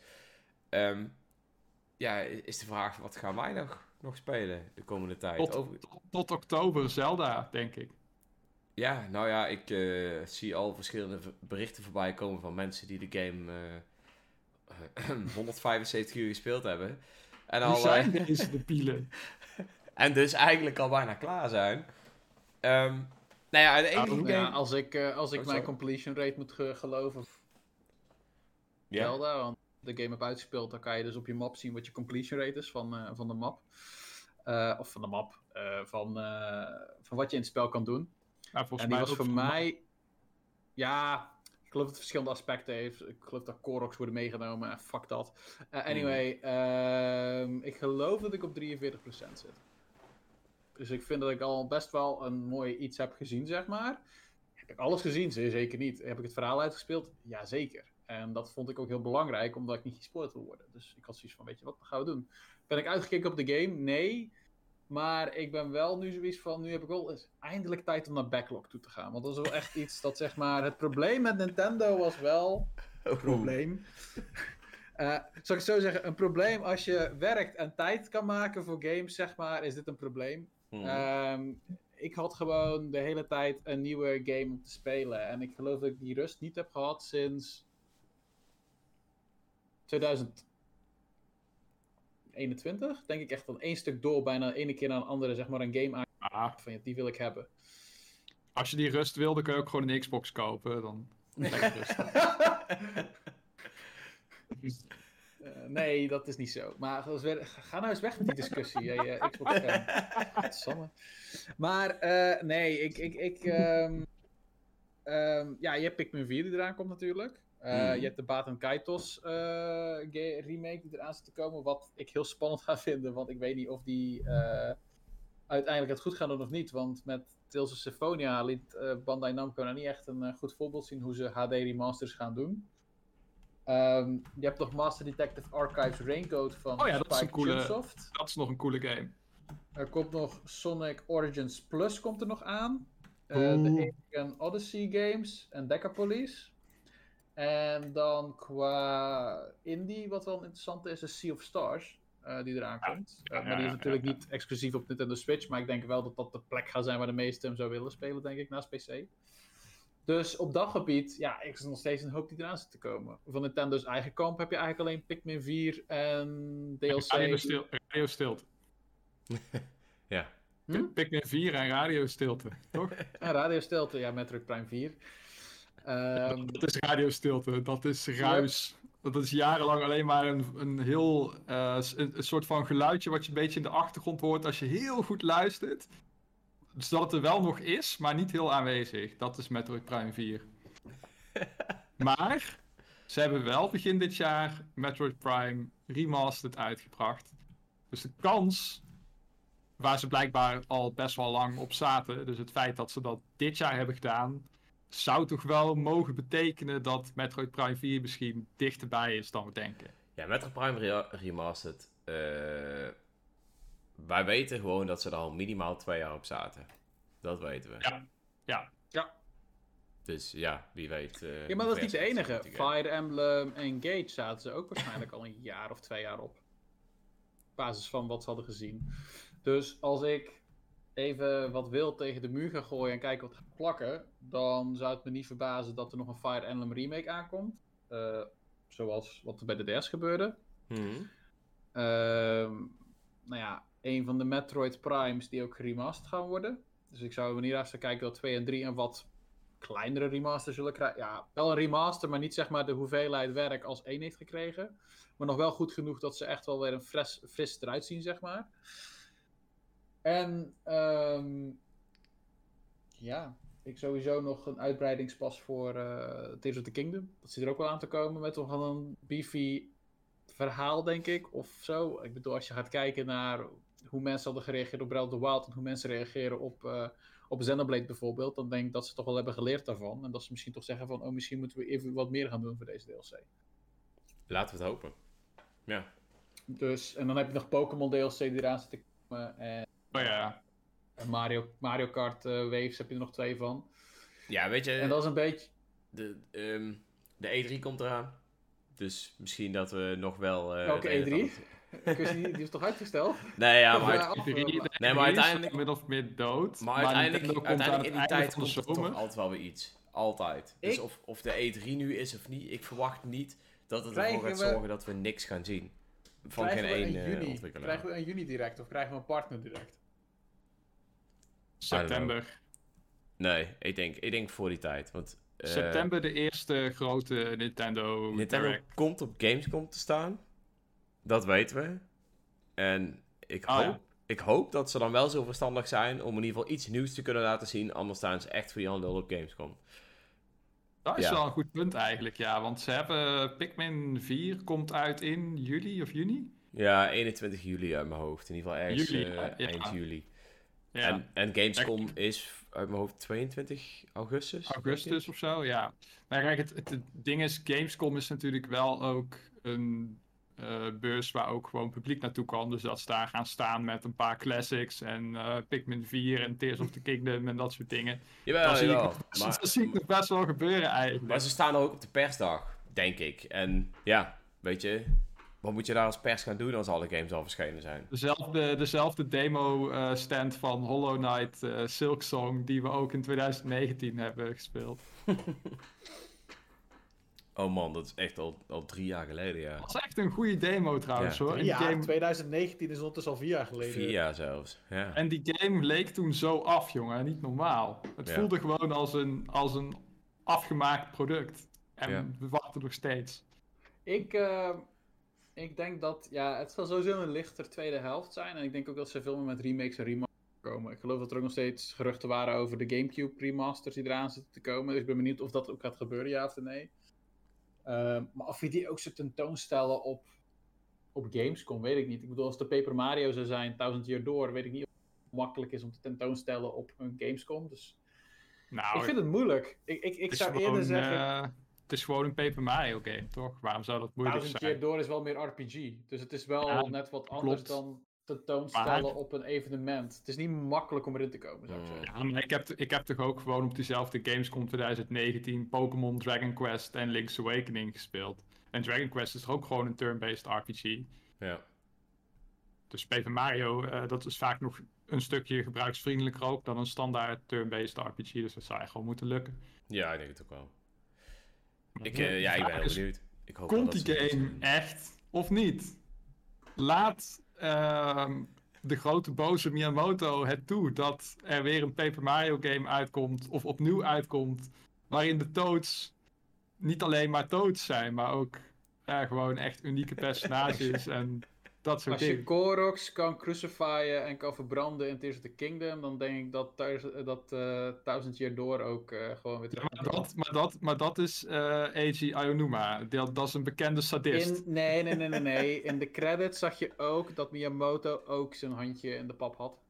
ehm, ja, is de vraag: wat gaan wij nog, nog spelen de komende tijd? Tot, Over- tot, tot oktober Zelda, denk ik. ja, nou ja, ik eh, zie al verschillende berichten voorbij komen van mensen die de game eh, <clears throat> 175 uur gespeeld hebben. En, al, eh, zijn deze debielen? <laughs> en dus eigenlijk al bijna klaar zijn. Ehm nou ja, de enige game... Ja, als ik, eh, als ik Oh, mijn completion rate moet ge- geloven Ja. Zelda, want de game heb uitgespeeld, dan kan je dus op je map zien wat je completion rate is van, eh, van de map. Eh, of van de map, eh, van, eh, van wat je in het spel kan doen. Volgens en die mij was voor mij, ja, ik geloof dat het verschillende aspecten heeft. Ik geloof dat Koroks worden meegenomen, en fuck dat. Eh, anyway, ehm, ik geloof dat ik op 43% zit. Dus ik vind dat ik al best wel een mooi iets heb gezien, zeg maar. Heb ik alles gezien? Zeker niet. Heb ik het verhaal uitgespeeld? Jazeker. En dat vond ik ook heel belangrijk, omdat ik niet gespoord wil worden. Dus ik had zoiets van, weet je wat gaan we doen? Ben ik uitgekeken op de game? Nee. Maar ik ben wel nu zoiets van, nu heb ik wel eens eindelijk tijd om naar backlog toe te gaan. Want dat is wel echt iets dat, zeg maar, het probleem met Nintendo was wel... Probleem. Eh, zal ik het zo zeggen, een probleem als je werkt en tijd kan maken voor games, zeg maar, is dit een probleem. Hmm. Ehm, ik had gewoon de hele tijd een nieuwe game om te spelen. En ik geloof dat ik die rust niet heb gehad sinds 2021. Denk ik echt van één stuk door, bijna de ene keer naar een andere, zeg maar, een game aan Ah, van ja, die wil ik hebben. als je die rust wil, dan kun je ook gewoon een Xbox kopen. Dan lekker. <laughs> Eh, nee, dat is niet zo. Maar ga nou eens weg met die discussie, jij eh, Xbox. Maar eh, nee, ik... ik, ik ehm, ehm, ja, je hebt Pikmin 4 die eraan komt natuurlijk. Eh. Je hebt de Baten Kaitos eh, remake die eraan zit te komen. Wat ik heel spannend ga <laughs> vinden, want ik weet niet of die eh, uiteindelijk het goed gaan doen of niet. Want met Tales of Symphonia liet Bandai Namco nou niet echt een goed voorbeeld zien hoe ze HD remasters gaan doen. Ehm, je hebt nog Master Detective Archives Raincoat van Oh ja, dat is een coole-. Dat is nog een coole game. Er komt nog Sonic Origins Plus komt er nog aan. De Alien Odyssey games en Decapolis. En dan qua indie, wat wel interessant is, is Sea of Stars. eh, die eraan komt. Eh, ja, maar die is ja, natuurlijk ja. niet exclusief op Nintendo Switch. Maar ik denk wel dat dat de plek gaat zijn waar de meesten hem zou willen spelen, denk ik, naast PC. Dus op dat gebied, ja, ik is nog steeds een hoop die eraan zit te komen. Van Nintendo's eigen kamp heb je eigenlijk alleen Pikmin 4 en DLC. Radio, stil, radio stilte. <laughs> Ja. Hm? Pikmin 4 en radio stilte, toch? <laughs> En Radio Stilte, ja, Metroid Prime 4. Ehm, <laughs> Dat is radio stilte, dat is ruis. Dat is jarenlang alleen maar een, een heel eh, een, een soort van geluidje wat je een beetje in de achtergrond hoort als je heel goed luistert. Dus dat het er wel nog is, maar niet heel aanwezig. Dat is Metroid Prime 4. <laughs> maar ze hebben wel begin dit jaar Metroid Prime Remastered uitgebracht. Dus de kans, waar ze blijkbaar al best wel lang op zaten, dus het feit dat ze dat dit jaar hebben gedaan, zou toch wel mogen betekenen dat Metroid Prime 4 misschien dichterbij is dan we denken. Ja, Metro Prime Re- Remastered. eh, wij weten gewoon dat ze er al minimaal twee jaar op zaten. Dat weten we. Ja. Ja. Ja. Dus ja, wie weet. eh, Ja, maar dat is niet de enige. Fire Emblem Engage zaten ze ook waarschijnlijk al een jaar of twee jaar op. Op basis van wat ze hadden gezien. Dus als ik even wat wil tegen de muur ga gooien en kijken wat gaat plakken, dan zou het me niet verbazen dat er nog een Fire Emblem remake aankomt. Eh, zoals wat er bij de DS gebeurde. Mhm. Ehm, nou ja, een van de Metroid Primes die ook geremasterd gaan worden. Dus ik zou wanneer even kijken dat 2 en 3 een wat kleinere remaster zullen krijgen. Ja, wel een remaster, maar niet zeg maar de hoeveelheid werk als 1 heeft gekregen. Maar nog wel goed genoeg dat ze echt wel weer een fris, fris eruit zien, zeg maar. En ehm, ja, ik sowieso nog een uitbreidingspas voor eh Tears of the Kingdom. Dat zit er ook wel aan te komen met toch wel een beefy verhaal, denk ik, of zo. Ik bedoel, als je gaat kijken naar hoe mensen hadden gereageerd op Breath of the Wild en hoe mensen reageren op, eh op Xenoblade bijvoorbeeld, dan denk ik dat ze toch wel hebben geleerd daarvan. En dat ze misschien toch zeggen van, oh, misschien moeten we even wat meer gaan doen voor deze DLC. Laten we het hopen. Ja. Dus, en dan heb je nog Pokémon DLC die eraan zit te komen. En Oh ja. en Mario, Mario Kart eh, Waves heb je er nog twee van. Ja, weet je. En dat is een beetje... de, ehm, de E3 komt eraan. Dus misschien dat we nog wel. eh, Welke het een en E3? ander- Ik wist niet, die is toch uitgesteld? Nee, ja, maar, eh, uit- Nee, maar uiteindelijk- min of meer dood. maar uiteindelijk, komt uiteindelijk in die tijd komt er toch altijd wel weer iets. Altijd. Dus Ik- of, of de E3 nu is of niet, ik verwacht niet dat het Krijgen ervoor gaat we- zorgen dat we niks gaan zien. Van krijgen geen we één een eh, juni, ontwikkelaar. Krijgen we een juni direct of krijgen we een partner direct? September. Nee, ik denk, ik denk voor die tijd. Want eh, September de eerste grote Nintendo, Nintendo Direct. komt op Gamescom te staan. Dat weten we. En ik Oh, hoop, ja? ik hoop dat ze dan wel zo verstandig zijn om in ieder geval iets nieuws te kunnen laten zien. Anders staan ze echt voor Jan Lul op Gamescom. Dat is Ja. wel een goed punt eigenlijk, ja. Want ze hebben Pikmin 4 komt uit in juli of juni. Ja, 21 juli uit mijn hoofd. In ieder geval ergens Juli, eh, ja. eind juli. Ja, En, en Gamescom is uit mijn hoofd 22 augustus. augustus of zo, ja. Maar kijk, het, het, het ding is, Gamescom is natuurlijk wel ook een eh, beurs waar ook gewoon publiek naartoe kan. Dus dat ze daar gaan staan met een paar classics en eh, Pikmin 4 en Tears of the Kingdom en dat soort dingen. Jawel, dat, zie ik, jawel. dat Maar, zie ik nog best wel gebeuren eigenlijk. maar ze staan ook op de persdag, denk ik. En ja, weet je, wat moet je daar als pers gaan doen als alle games al verschenen zijn? Dezelfde, dezelfde demo-stand van Hollow Knight eh Silk Song die we ook in 2019 hebben gespeeld. <laughs> Oh man, dat is echt al, al drie jaar geleden, ja. Dat is echt een goede demo trouwens Ja. hoor. En Ja, game, 2019 is ondertussen al vier jaar geleden. Vier jaar zelfs, ja. en die game leek toen zo af, jongen. Niet normaal. Het Ja. voelde gewoon als een, als een afgemaakt product. En Ja. we wachten nog steeds. Ik, eh, ik denk dat, ja, het zal sowieso een lichter tweede helft zijn. En ik denk ook dat ze veel meer met remakes en remasters komen. Ik geloof dat er ook nog steeds geruchten waren over de Gamecube remasters die eraan zitten te komen. Dus ik ben benieuwd of dat ook gaat gebeuren, ja of nee. Ehm, maar of je die ook zo tentoonstellen op, op Gamescom, weet ik niet. Ik bedoel, als de Paper Mario zou zijn, 1000 jaar door, weet ik niet of makkelijk is om te tentoonstellen op een Gamescom. Dus Nou, ik vind het moeilijk. Ik, ik, ik het zou gewoon, eerder zeggen, eh, het is gewoon een Paper Mario game, toch? Waarom zou dat moeilijk Thousand zijn? Year Door is wel meer RPG. Dus het is wel Ja, net wat anders dan tentoonstellen Maar- op een evenement. Het is niet makkelijk om erin te komen, zou ik zeggen. Ja, maar ik heb, ik heb toch ook gewoon op diezelfde Gamescom 2019 Pokémon Dragon Quest en Link's Awakening gespeeld. En Dragon Quest is toch ook gewoon een turn-based RPG. Ja. Dus Paper Mario, eh, dat is vaak nog een stukje gebruiksvriendelijker ook dan een standaard turn-based RPG. Dus dat zou je gewoon moeten lukken. ja, ik denk het ook wel. Ik, eh, ja, ik ben heel is, benieuwd. Ik hoop Komt die game echt of niet? Laat ehm, de grote boze Miyamoto het toe dat er weer een Paper Mario game uitkomt of opnieuw uitkomt, waarin de Toads niet alleen maar Toads zijn, maar ook ja, gewoon echt unieke <laughs> personages en dat soort Als je dingen. Koroks kan crucifyen en kan verbranden in Tears of the Kingdom, dan denk ik dat, thuis, eh, dat eh, Thousand Year Door ook eh, gewoon weer Ja, terug maar, dat, maar, dat, maar dat is eh Eiji Aonuma. Dat, dat is een bekende sadist. In, nee, nee, nee, nee, nee. In de credits zag je ook dat Miyamoto ook zijn handje in de pap had.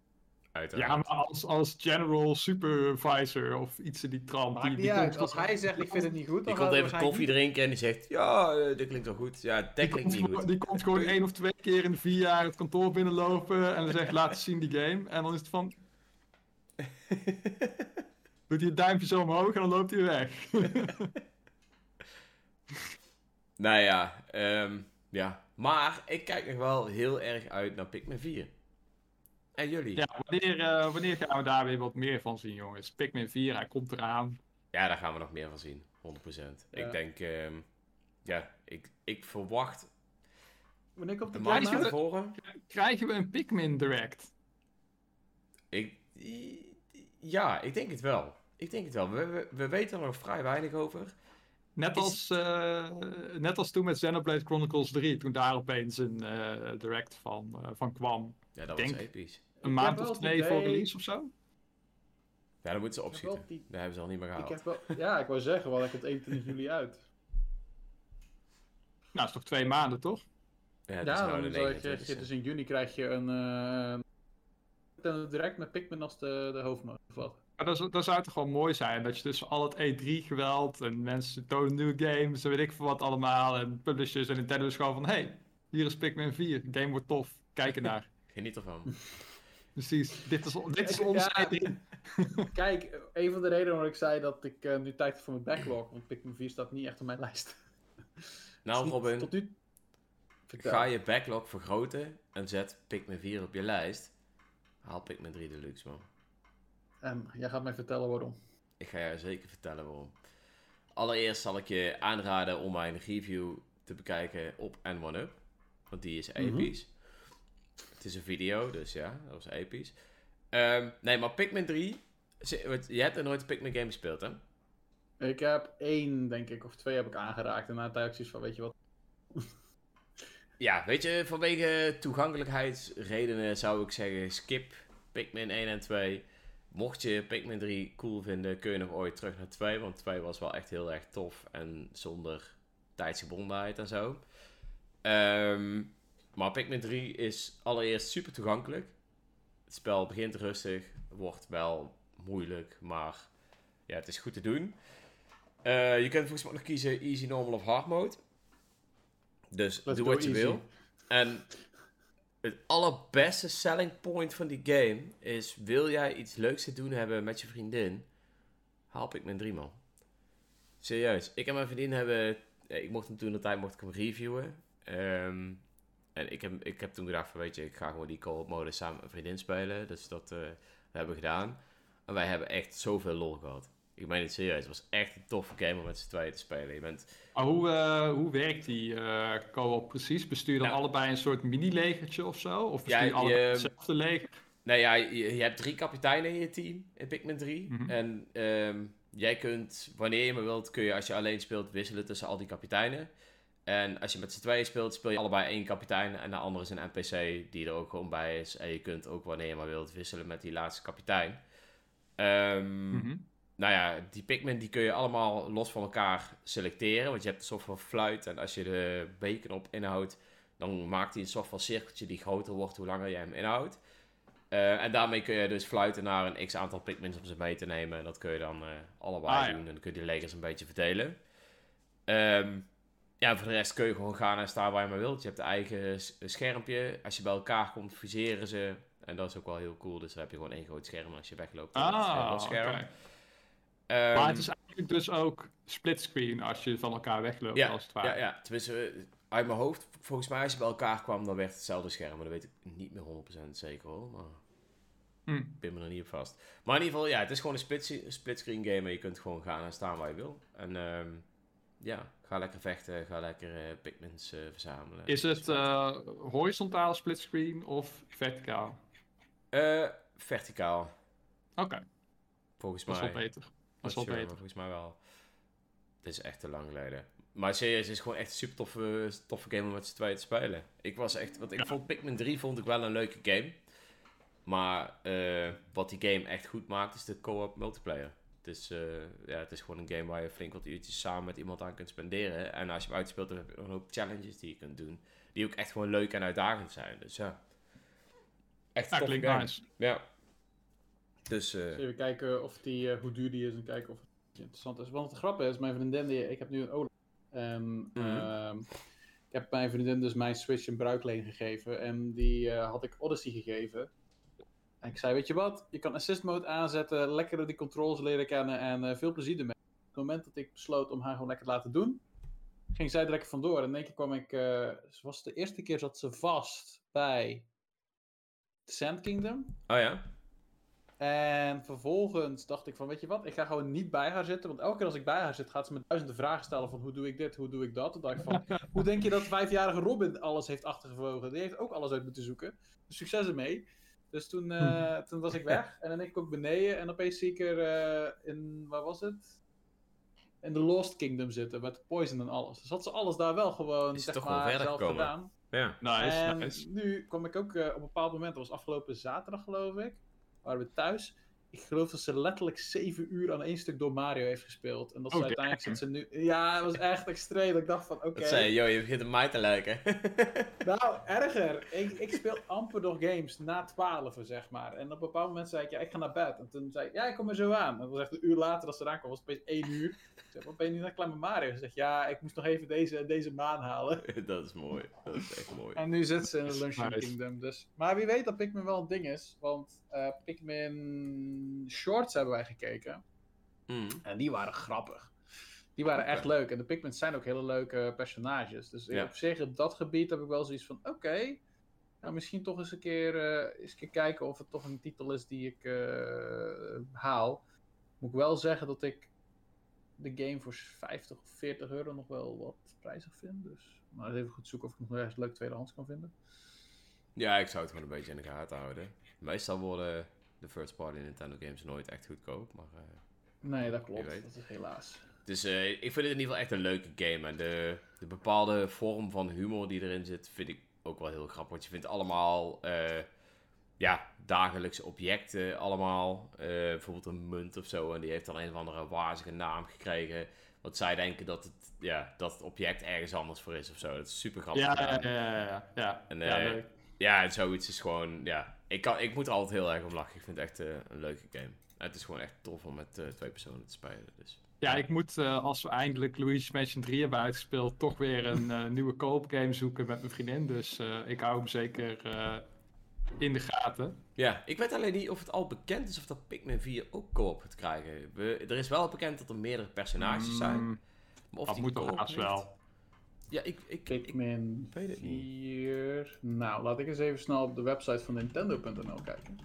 Uiteraard. Ja, maar als, als general supervisor of iets in die trant. Maakt die, niet die uit. komt Als hij zegt ik vind het niet goed, Die dan komt even koffie drinken en die zegt, ja, eh, dit klinkt wel goed. Ja, dat Die klinkt komt, niet gewoon- goed. die komt gewoon één of twee keer in de vier jaar het kantoor binnenlopen en dan zegt laat eens zien die game. En dan is het van... <laughs> Doet hij het duimpje zo omhoog en dan loopt hij weg. Nou ja, ehm, ja. Maar ik kijk nog wel heel erg uit naar Pikmin 4. En jullie? ja, wanneer, eh, wanneer gaan we daar weer wat meer van zien jongens? Pikmin 4, hij komt eraan. Ja, daar gaan we nog meer van zien. 100%. Ja. Ik denk, ehm, ja, ik, ik verwacht Wanneer komt de van tevoren. Krijgen we een Pikmin Direct? Ik, ja, ik denk het wel. Ik denk het wel. We, we, we weten er nog vrij weinig over. Net Is- als, eh, net als toen met Xenoblade Chronicles 3, toen daar opeens een eh, direct van, eh, van kwam. Ja, dat Denk- was episch. Een Ik maand of het twee voor idee- release of zo? Ja, dan moeten ze Ik heb opschieten. die- Daar hebben ze al niet meer Ik gehaald. heb wel, ja, ik wou zeggen, want ik komt 21 juli uit. Nou, dat is toch twee maanden, toch? Ja, het is Ja, nou dan de zou ik 29e. zeggen, dus in juni krijg je een Nintendo Direct met Pikmin als de, de hoofdmoot. Of wat? Maar dat, zou- dat zou toch gewoon mooi zijn, dat je dus al het E3-geweld en mensen tonen nieuwe games en weet ik veel wat allemaal. En publishers en Nintendo is gewoon van, hey, hier is Pikmin 4, de game wordt tof, kijk ernaar. Geniet ervan. <laughs> Precies, dit is, dit is ja. E3. <laughs> Kijk, een van de redenen waarom ik zei dat ik eh, nu tijd heb voor mijn backlog, want Pikmin 4 staat niet echt op mijn lijst. <laughs> Nou, niet Robin, Tot nu... Vertel. ga je backlog vergroten en zet Pikmin 4 op je lijst. Haal Pikmin 3 Deluxe, man. En jij gaat mij vertellen waarom. Ik ga je zeker vertellen waarom. Allereerst zal ik je aanraden om mijn review te bekijken op N1UP. Want die is Mhm. episch. Het is een video, dus ja, dat was episch. Ehm, nee, maar Pikmin 3... ze- want Je hebt er nooit een Pikmin game gespeeld, hè? Ik heb één, denk ik, of twee heb ik aangeraakt. En na zoiets van, weet je wat... <laughs> Ja, weet je, vanwege toegankelijkheidsredenen zou ik zeggen skip Pikmin 1 en 2. Mocht je Pikmin 3 cool vinden, kun je nog ooit terug naar 2. Want 2 was wel echt heel erg tof en zonder tijdsgebondenheid en zo. Ehm, maar Pikmin 3 is allereerst super toegankelijk. Het spel begint rustig, wordt wel moeilijk, maar ja, het is goed te doen. Eh, je kunt volgens mij ook nog kiezen easy, normal of hard mode. Dus Let's doe wat je easy. wil. En het allerbeste selling point van die game is: wil jij iets leuks te doen hebben met je vriendin? Haal Pikmin 3 man. Serieus, ik en mijn vriendin hebben. Ik mocht hem toen de tijd mocht ik hem reviewen. Ehm, en ik heb, ik heb toen gedacht: van, weet je, ik ga gewoon die co-op modus samen met mijn vriendin spelen. Dus dat eh, hebben we gedaan. En wij hebben echt zoveel lol gehad. Ik meen het serieus. Het was echt een toffe game om met z'n tweeën te spelen. Je bent Maar hoe, eh, hoe werkt die eh co-op precies? Bestuur je dan Nou. allebei een soort mini-legertje of zo? Of bestuur je Ja, allebei hetzelfde leger? Nou ja, je, je hebt drie kapiteinen in je team in Pikmin 3. Mhm. En ehm, jij kunt, wanneer je maar wilt, kun je als je alleen speelt wisselen tussen al die kapiteinen. En als je met z'n tweeën speelt, speel je allebei één kapitein. En de andere is een NPC die er ook gewoon bij is. En je kunt ook wanneer je maar wilt wisselen met die laatste kapitein. Ehm, Mhm. Nou ja, die Pikmin die kun je allemaal los van elkaar selecteren. Want je hebt een soort van fluit. En als je de bacon op inhoudt, dan maakt hij een soort van cirkeltje die groter wordt hoe langer jij hem inhoudt. Eh, en daarmee kun je dus fluiten naar een x aantal Pikmins om ze mee te nemen. En dat kun je dan eh, allebei Ah, ja. doen. En dan kun je die legers een beetje verdelen. Ehm, ja, voor de rest kun je gewoon gaan en staan waar je maar wilt. Je hebt een eigen schermpje. Als je bij elkaar komt, fuseren ze. En dat is ook wel heel cool. Dus dan heb je gewoon één groot scherm. Als je wegloopt, dan Ah, scherm. Ehm, Maar het is eigenlijk dus ook splitscreen als je van elkaar wegloopt, ja, als het ware. ja, ja, tenminste, eh, uit mijn hoofd, volgens mij als je bij elkaar kwam, dan werd het hetzelfde scherm. Maar dat weet ik niet meer 100% zeker hoor. Maar Hm. ik ben me er niet op vast. Maar in ieder geval, ja, het is gewoon een split, splitscreen game. En je kunt gewoon gaan en staan waar je wil. En ehm, ja, ga lekker vechten, ga lekker eh Pikmins eh, verzamelen. Is het eh horizontaal splitscreen of verticaal? Verticaal, Oké, volgens dat is mij. wel beter. Dat is wel sure, beter. Volgens mij wel. Het is echt te lang geleden. Maar serieus, het is gewoon echt een super toffe, toffe game om met z'n tweeën te spelen. Ik was echt, want ik Ja. vond Pikmin 3 vond ik wel een leuke game. Maar wat die game echt goed maakt, is de co-op multiplayer. Het is, eh, ja, het is gewoon een game waar je flink wat uurtjes samen met iemand aan kunt spenderen. En als je hem uitspeelt, dan heb je nog een hoop challenges die je kunt doen. Die ook echt gewoon leuk en uitdagend zijn. Dus ja. Echt Ja, een klinkt game. nice. Ja. Dus eh, Even kijken of die, eh, hoe duur die is en kijken of het interessant is. Want het grappige is, mijn vriendin, die, ik heb nu een OLED. En Mhm. ehm, ik heb mijn vriendin dus mijn Switch in bruikleen gegeven. En die eh, had ik Odyssey gegeven. En ik zei, weet je wat, je kan assist mode aanzetten, lekker die controls leren kennen en eh, veel plezier ermee. Op het moment dat ik besloot om haar gewoon lekker te laten doen, ging zij er lekker vandoor. En in één keer kwam ik, ze was de eerste keer zat ze vast bij The Sand Kingdom. oh ja. En vervolgens dacht ik van, weet je wat, ik ga gewoon niet bij haar zitten. Want elke keer als ik bij haar zit, gaat ze me duizenden vragen stellen van, hoe doe ik dit, hoe doe ik dat? Toen dacht ik van, hoe denk je dat vijfjarige Robin alles heeft achtergevogen? Die heeft ook alles uit moeten zoeken. Dus succes ermee. Dus toen, eh, toen was ik weg. En dan denk ik ook beneden. En opeens zie ik er eh, in, waar was het? In de Lost Kingdom zitten, met Poison en alles. Dus had ze alles daar wel gewoon, Is zeg toch wel maar, verder zelf gekomen. gedaan. Ja. Nice, en nice. nu kwam ik ook eh, op een bepaald moment, dat was afgelopen zaterdag geloof ik, waren we thuis. Ik geloof dat ze letterlijk zeven uur aan één stuk door Mario heeft gespeeld. En dat ze Oh, uiteindelijk damn. zit ze nu... Ja, het was echt extreem. Ik dacht van, oké. Dat zei je, joh, je begint op mij te lijken. <laughs> Nou, erger. Ik, ik speel amper nog games na 12, zeg maar. En op een bepaald moment zei ik, ja, ik ga naar bed. En toen zei ik, ja, ik kom er zo aan. En dat was echt een uur later dat ze eraan kwam, was het opeens één uur. Ik zei, wat ben je nu naar klaar met Mario? Ze zegt, ja, ik moest nog even deze, deze maan halen. <laughs> dat is mooi. Dat is echt mooi. En nu zit ze in de Luncheon Nice. Kingdom. Dus. Maar wie weet dat Pikmin wel een ding is. Want eh, Pikmin Shorts hebben wij gekeken. Mm. En die waren grappig. Die waren echt leuk. En de Pikmins zijn ook hele leuke personages. Dus Ja. op zich, op dat gebied heb ik wel zoiets van... Oké, nou, misschien toch eens een, keer, eh, eens een keer kijken of het toch een titel is die ik eh, haal. Moet ik wel zeggen dat ik de game voor 50 of 40 euro nog wel wat prijzig vind. Dus maar even goed zoeken of ik nog ergens leuk tweedehands kan vinden. Ja, ik zou het gewoon een beetje in de gaten houden. Meestal worden de first party Nintendo games nooit echt goedkoop. Maar, eh, Nee, dat klopt. Dat is helaas. dus eh, ik vind het in ieder geval echt een leuke game. En de, de bepaalde vorm van humor die erin zit, vind ik ook wel heel grappig. Want je vindt allemaal eh, ja, dagelijkse objecten. Allemaal bijvoorbeeld een munt of zo. En die heeft dan een of andere wazige naam gekregen. Want zij denken dat het, ja, dat het object ergens anders voor is of zo. Dat is super grappig. Ja, ja, ja, ja, ja, ja. En, Ja, eh, leuk. Ja, en zoiets is gewoon, ja. Ik, kan, ik moet er altijd heel erg om lachen. Ik vind het echt eh, een leuke game. En het is gewoon echt tof om met eh, twee personen te spelen. Dus. Ja, ik moet, eh, als we eindelijk Luigi's Mansion 3 hebben uitgespeeld, toch weer een nieuwe co-op game zoeken met mijn vriendin. Dus ik hou hem zeker in de gaten. Ja, ik weet alleen niet of het al bekend is of dat Pikmin 4 ook co-op gaat krijgen. We, er is wel bekend dat er meerdere personages zijn. Mm, Maar of dat die moet toch haast wel. Ja, ik, ik, ik, Pikmin weet niet. 4. Nou, laat ik eens even snel op de website van Nintendo.nl kijken.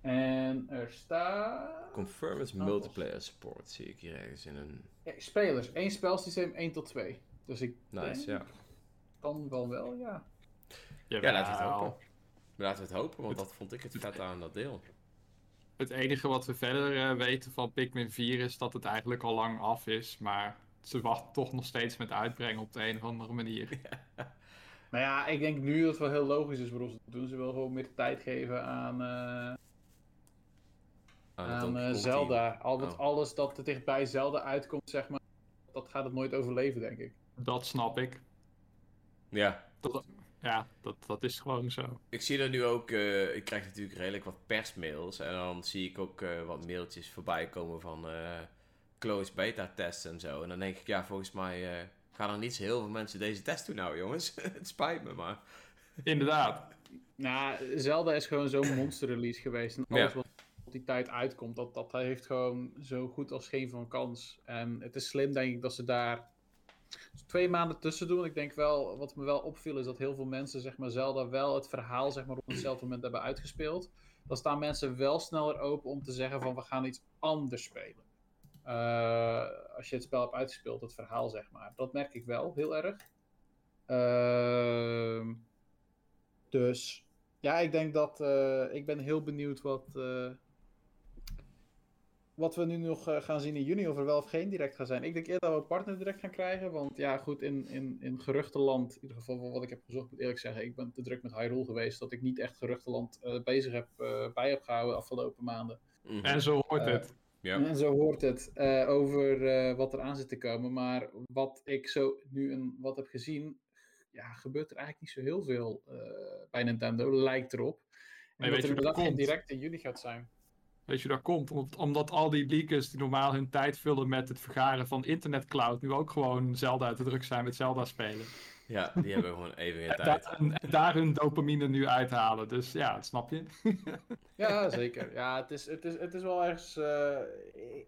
En er staat. Confirm is Oh, multiplayer support. Zie ik hier ergens in een... Ja, spelers, één spelsysteem, 1 tot 2. Dus ik Nice, denk ja. dan wel wel, ja. Ja, laten we het hopen. Laten we het hopen, want dat vond ik het vet aan dat deel. Het enige wat we verder eh, weten van Pikmin 4 is dat het eigenlijk al lang af is. Maar ze wachten toch nog steeds met uitbrengen op de een of andere manier. <laughs> Nou ja, ik denk nu dat het wel heel logisch is waarom ze het doen. Ze willen gewoon meer tijd geven aan, eh, Aan, het aan eh, Zelda. Al dat Oh. alles dat er dichtbij Zelda uitkomt, zeg maar, dat gaat het nooit overleven, denk ik. Dat snap ik. Ja, Dat, Ja, dat, dat is gewoon zo. Ik zie er nu ook, eh, ik krijg natuurlijk redelijk wat persmails. En dan zie ik ook eh, wat mailtjes voorbij komen van uh, closed beta tests en zo. En dan denk ik, ja, volgens mij gaan er niet zo heel veel mensen deze test doen nou, jongens. <laughs> het spijt me, maar... Inderdaad. Nou, Zelda is gewoon zo'n monster release geweest. En alles wat op die tijd uitkomt, dat, dat heeft gewoon zo goed als geen van kans. En het is slim, denk ik, dat ze daar twee maanden tussen doen. Ik denk wel, wat me wel opviel, is dat heel veel mensen, zeg maar, Zelda wel het verhaal, zeg maar, op hetzelfde moment hebben uitgespeeld. Dan staan mensen wel sneller open om te zeggen van, we gaan iets anders spelen. Uh, als je het spel hebt uitgespeeld, het verhaal, zeg maar. Dat merk ik wel heel erg. Uh, dus ja, ik denk dat. Uh, ik ben heel benieuwd wat. Uh, wat we nu nog uh, gaan zien in juni, of er wel of geen direct gaan zijn. Ik denk eerder dat we een partner direct gaan krijgen. Want ja, goed, in, in, in geruchtenland, in ieder geval wat ik heb gezocht, moet eerlijk zeggen, ik ben te druk met Hyrule geweest. Dat ik niet echt geruchtenland bezig heb, bij heb gehouden de afgelopen maanden. Mm -hmm. En zo hoort het. Ja. En zo hoort het over wat er aan zit te komen. Maar wat ik zo nu een, wat heb gezien, ja, gebeurt er eigenlijk niet zo heel veel uh, bij Nintendo, lijkt erop. En dat er inderdaad direct in juli gaat zijn. Weet je, dat komt omdat, omdat al die leakers die normaal hun tijd vullen met het vergaren van internetcloud, nu ook gewoon Zelda te druk zijn met Zelda spelen. Ja, die hebben gewoon even geen tijd. En, en, daar hun dopamine nu uithalen. Dus ja, dat snap je. <laughs> ja, zeker. Ja, het is, het is, het is wel ergens. Uh,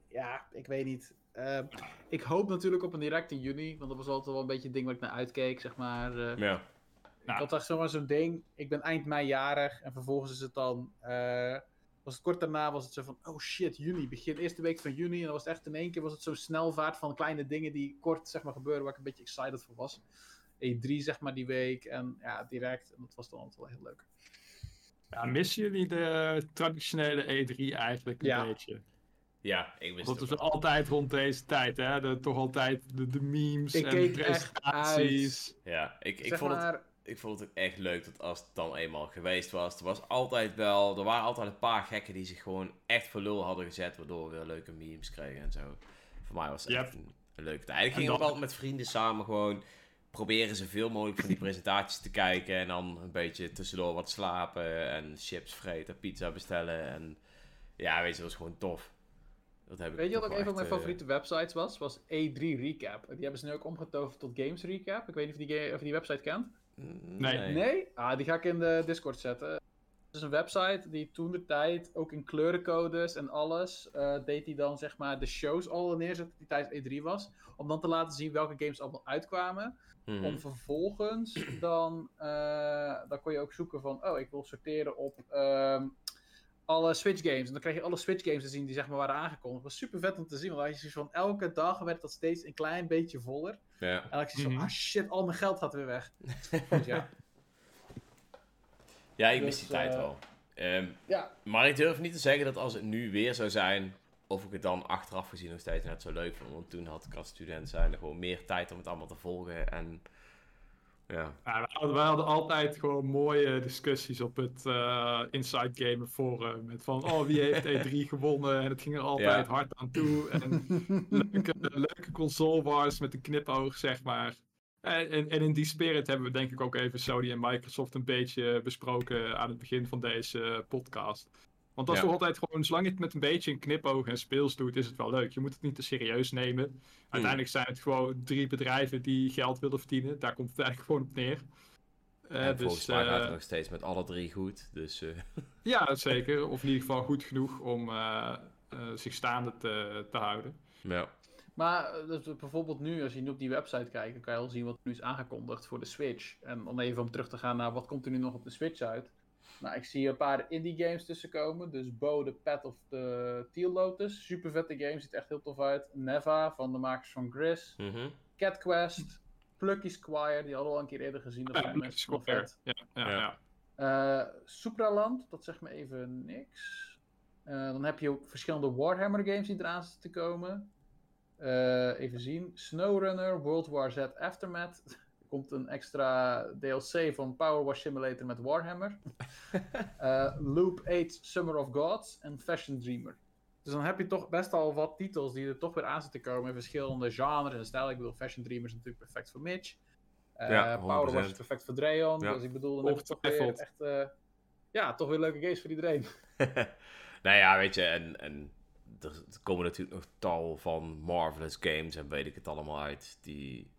ja, ik weet niet. Uh, ik hoop natuurlijk op een direct in juni, want dat was altijd wel een beetje het ding waar ik naar uitkeek, zeg maar. Uh, ja. Ik had echt zomaar zo'n ding, ik ben eind mei jarig en vervolgens is het dan, uh, was het kort daarna was het zo van, oh shit, juni, begin eerste week van juni. En dan was het echt in één keer, was het zo'n snelvaart van kleine dingen die kort, zeg maar, gebeuren waar ik een beetje excited voor was. E3, zeg maar, die week en ja, direct. En dat was dan altijd wel heel leuk. Ja, missen jullie de traditionele E3 eigenlijk een ja. beetje? Ja, ik wist Dat het is wel. altijd rond deze tijd, hè? De, toch altijd de, de memes Ik en keek de echt presentaties. Ja, ik, ik, vond het, ik vond het ook echt leuk dat als het dan eenmaal geweest was, er was altijd wel, er waren altijd een paar gekken die zich gewoon echt voor lul hadden gezet, waardoor we weer leuke memes kregen en zo. Voor mij was het Yep. echt een, een leuke tijd. Ik ging ook altijd met vrienden samen gewoon proberen zoveel mogelijk van die presentaties te kijken en dan een beetje tussendoor wat slapen en chips vreten, pizza bestellen en ja, weet je, dat was gewoon tof. Dat heb ik weet je wat ook een van mijn eh, favoriete websites was? Was E3 Recap. Die hebben ze nu ook omgetoverd tot Games Recap. Ik weet niet of je die, of die website kent. Nee. Nee? Ah, die ga ik in de Discord zetten. Het is een website die toen de tijd, ook in kleurencodes en alles, eh, deed hij dan zeg maar de shows al neerzetten die tijdens E3 was. Om dan te laten zien welke games allemaal uitkwamen. Mhm. Om vervolgens dan, eh, dan kon je ook zoeken van, oh, ik wil sorteren op ehm, alle Switch games. En dan kreeg je alle Switch games te zien die zeg maar waren aangekondigd. Dat was super vet om te zien, want dan had je zoiets van, elke dag werd dat steeds een klein beetje voller. Ja. En dan had je zoiets Mhm. van, ah shit, al mijn geld gaat weer weg. <laughs> Dus ja. Ja, ik Dus, mis die tijd eh, wel. Ehm, ja, Maar ik durf niet te zeggen dat als het nu weer zou zijn, of ik het dan achteraf gezien nog steeds net zo leuk vond. Want toen had ik als student zijn gewoon meer tijd om het allemaal te volgen. En ja, Ja, we, hadden, we hadden altijd gewoon mooie discussies op het eh, Inside Gamer forum. Met van, oh, wie heeft <laughs> E3 gewonnen? En het ging er altijd Ja. hard aan toe. En <laughs> leuke, leuke console wars met een knipoog, zeg maar. En, en, en in die spirit hebben we denk ik ook even Sony en Microsoft een beetje besproken aan het begin van deze eh, podcast. Want dat is Ja. toch altijd gewoon, zolang je het met een beetje een knipoog en speels doet, is het wel leuk. Je moet het niet te serieus nemen. Uiteindelijk zijn het gewoon drie bedrijven die geld willen verdienen. Daar komt het eigenlijk gewoon op neer. Eh, en volgens dus, mij gaat eh, het nog steeds met alle drie goed. Dus eh, <laughs> ja, zeker. Of in ieder geval goed genoeg om eh, eh, zich staande te, te houden. ja. Maar eh, dus bijvoorbeeld nu, als je nu op die website kijkt, dan kan je al zien wat er nu is aangekondigd voor de Switch. En om even om terug te gaan naar wat komt er nu nog op de Switch uit. Nou, ik zie een paar indie games tussenkomen. Dus Bo, The Path of the Teal Lotus. Super vette game, ziet echt heel tof uit. Neva, van de makers van Gris. Mhm. Cat Quest. Plucky Squire, die hadden we al een keer eerder gezien. Dat Ja, zijn Plucky Squire. vet. Ja, ja, Ja. ja. Eh, Supraland, dat zegt me even niks. Eh, dan heb je ook verschillende Warhammer games die eraan zitten te komen. Eh, even zien. SnowRunner, World War Z Aftermath. Er <laughs> komt een extra DLC van Power Wash Simulator met Warhammer. <laughs> Eh, Loop 8, Summer of Gods en Fashion Dreamer. Dus dan heb je toch best al wat titels die er toch weer aan zitten komen in verschillende genres en stijlen. Ik bedoel, Fashion Dreamer is natuurlijk perfect voor Mitch. Eh, Ja, Power 100%. was perfect voor Dreon. Ja. Dus ik bedoel, dan heb je toch weer echt... ja, toch weer leuke games voor iedereen. <laughs> nou ja, weet je, en, en er, komen natuurlijk nog tal van Marvelous games en weet ik het allemaal uit. Die,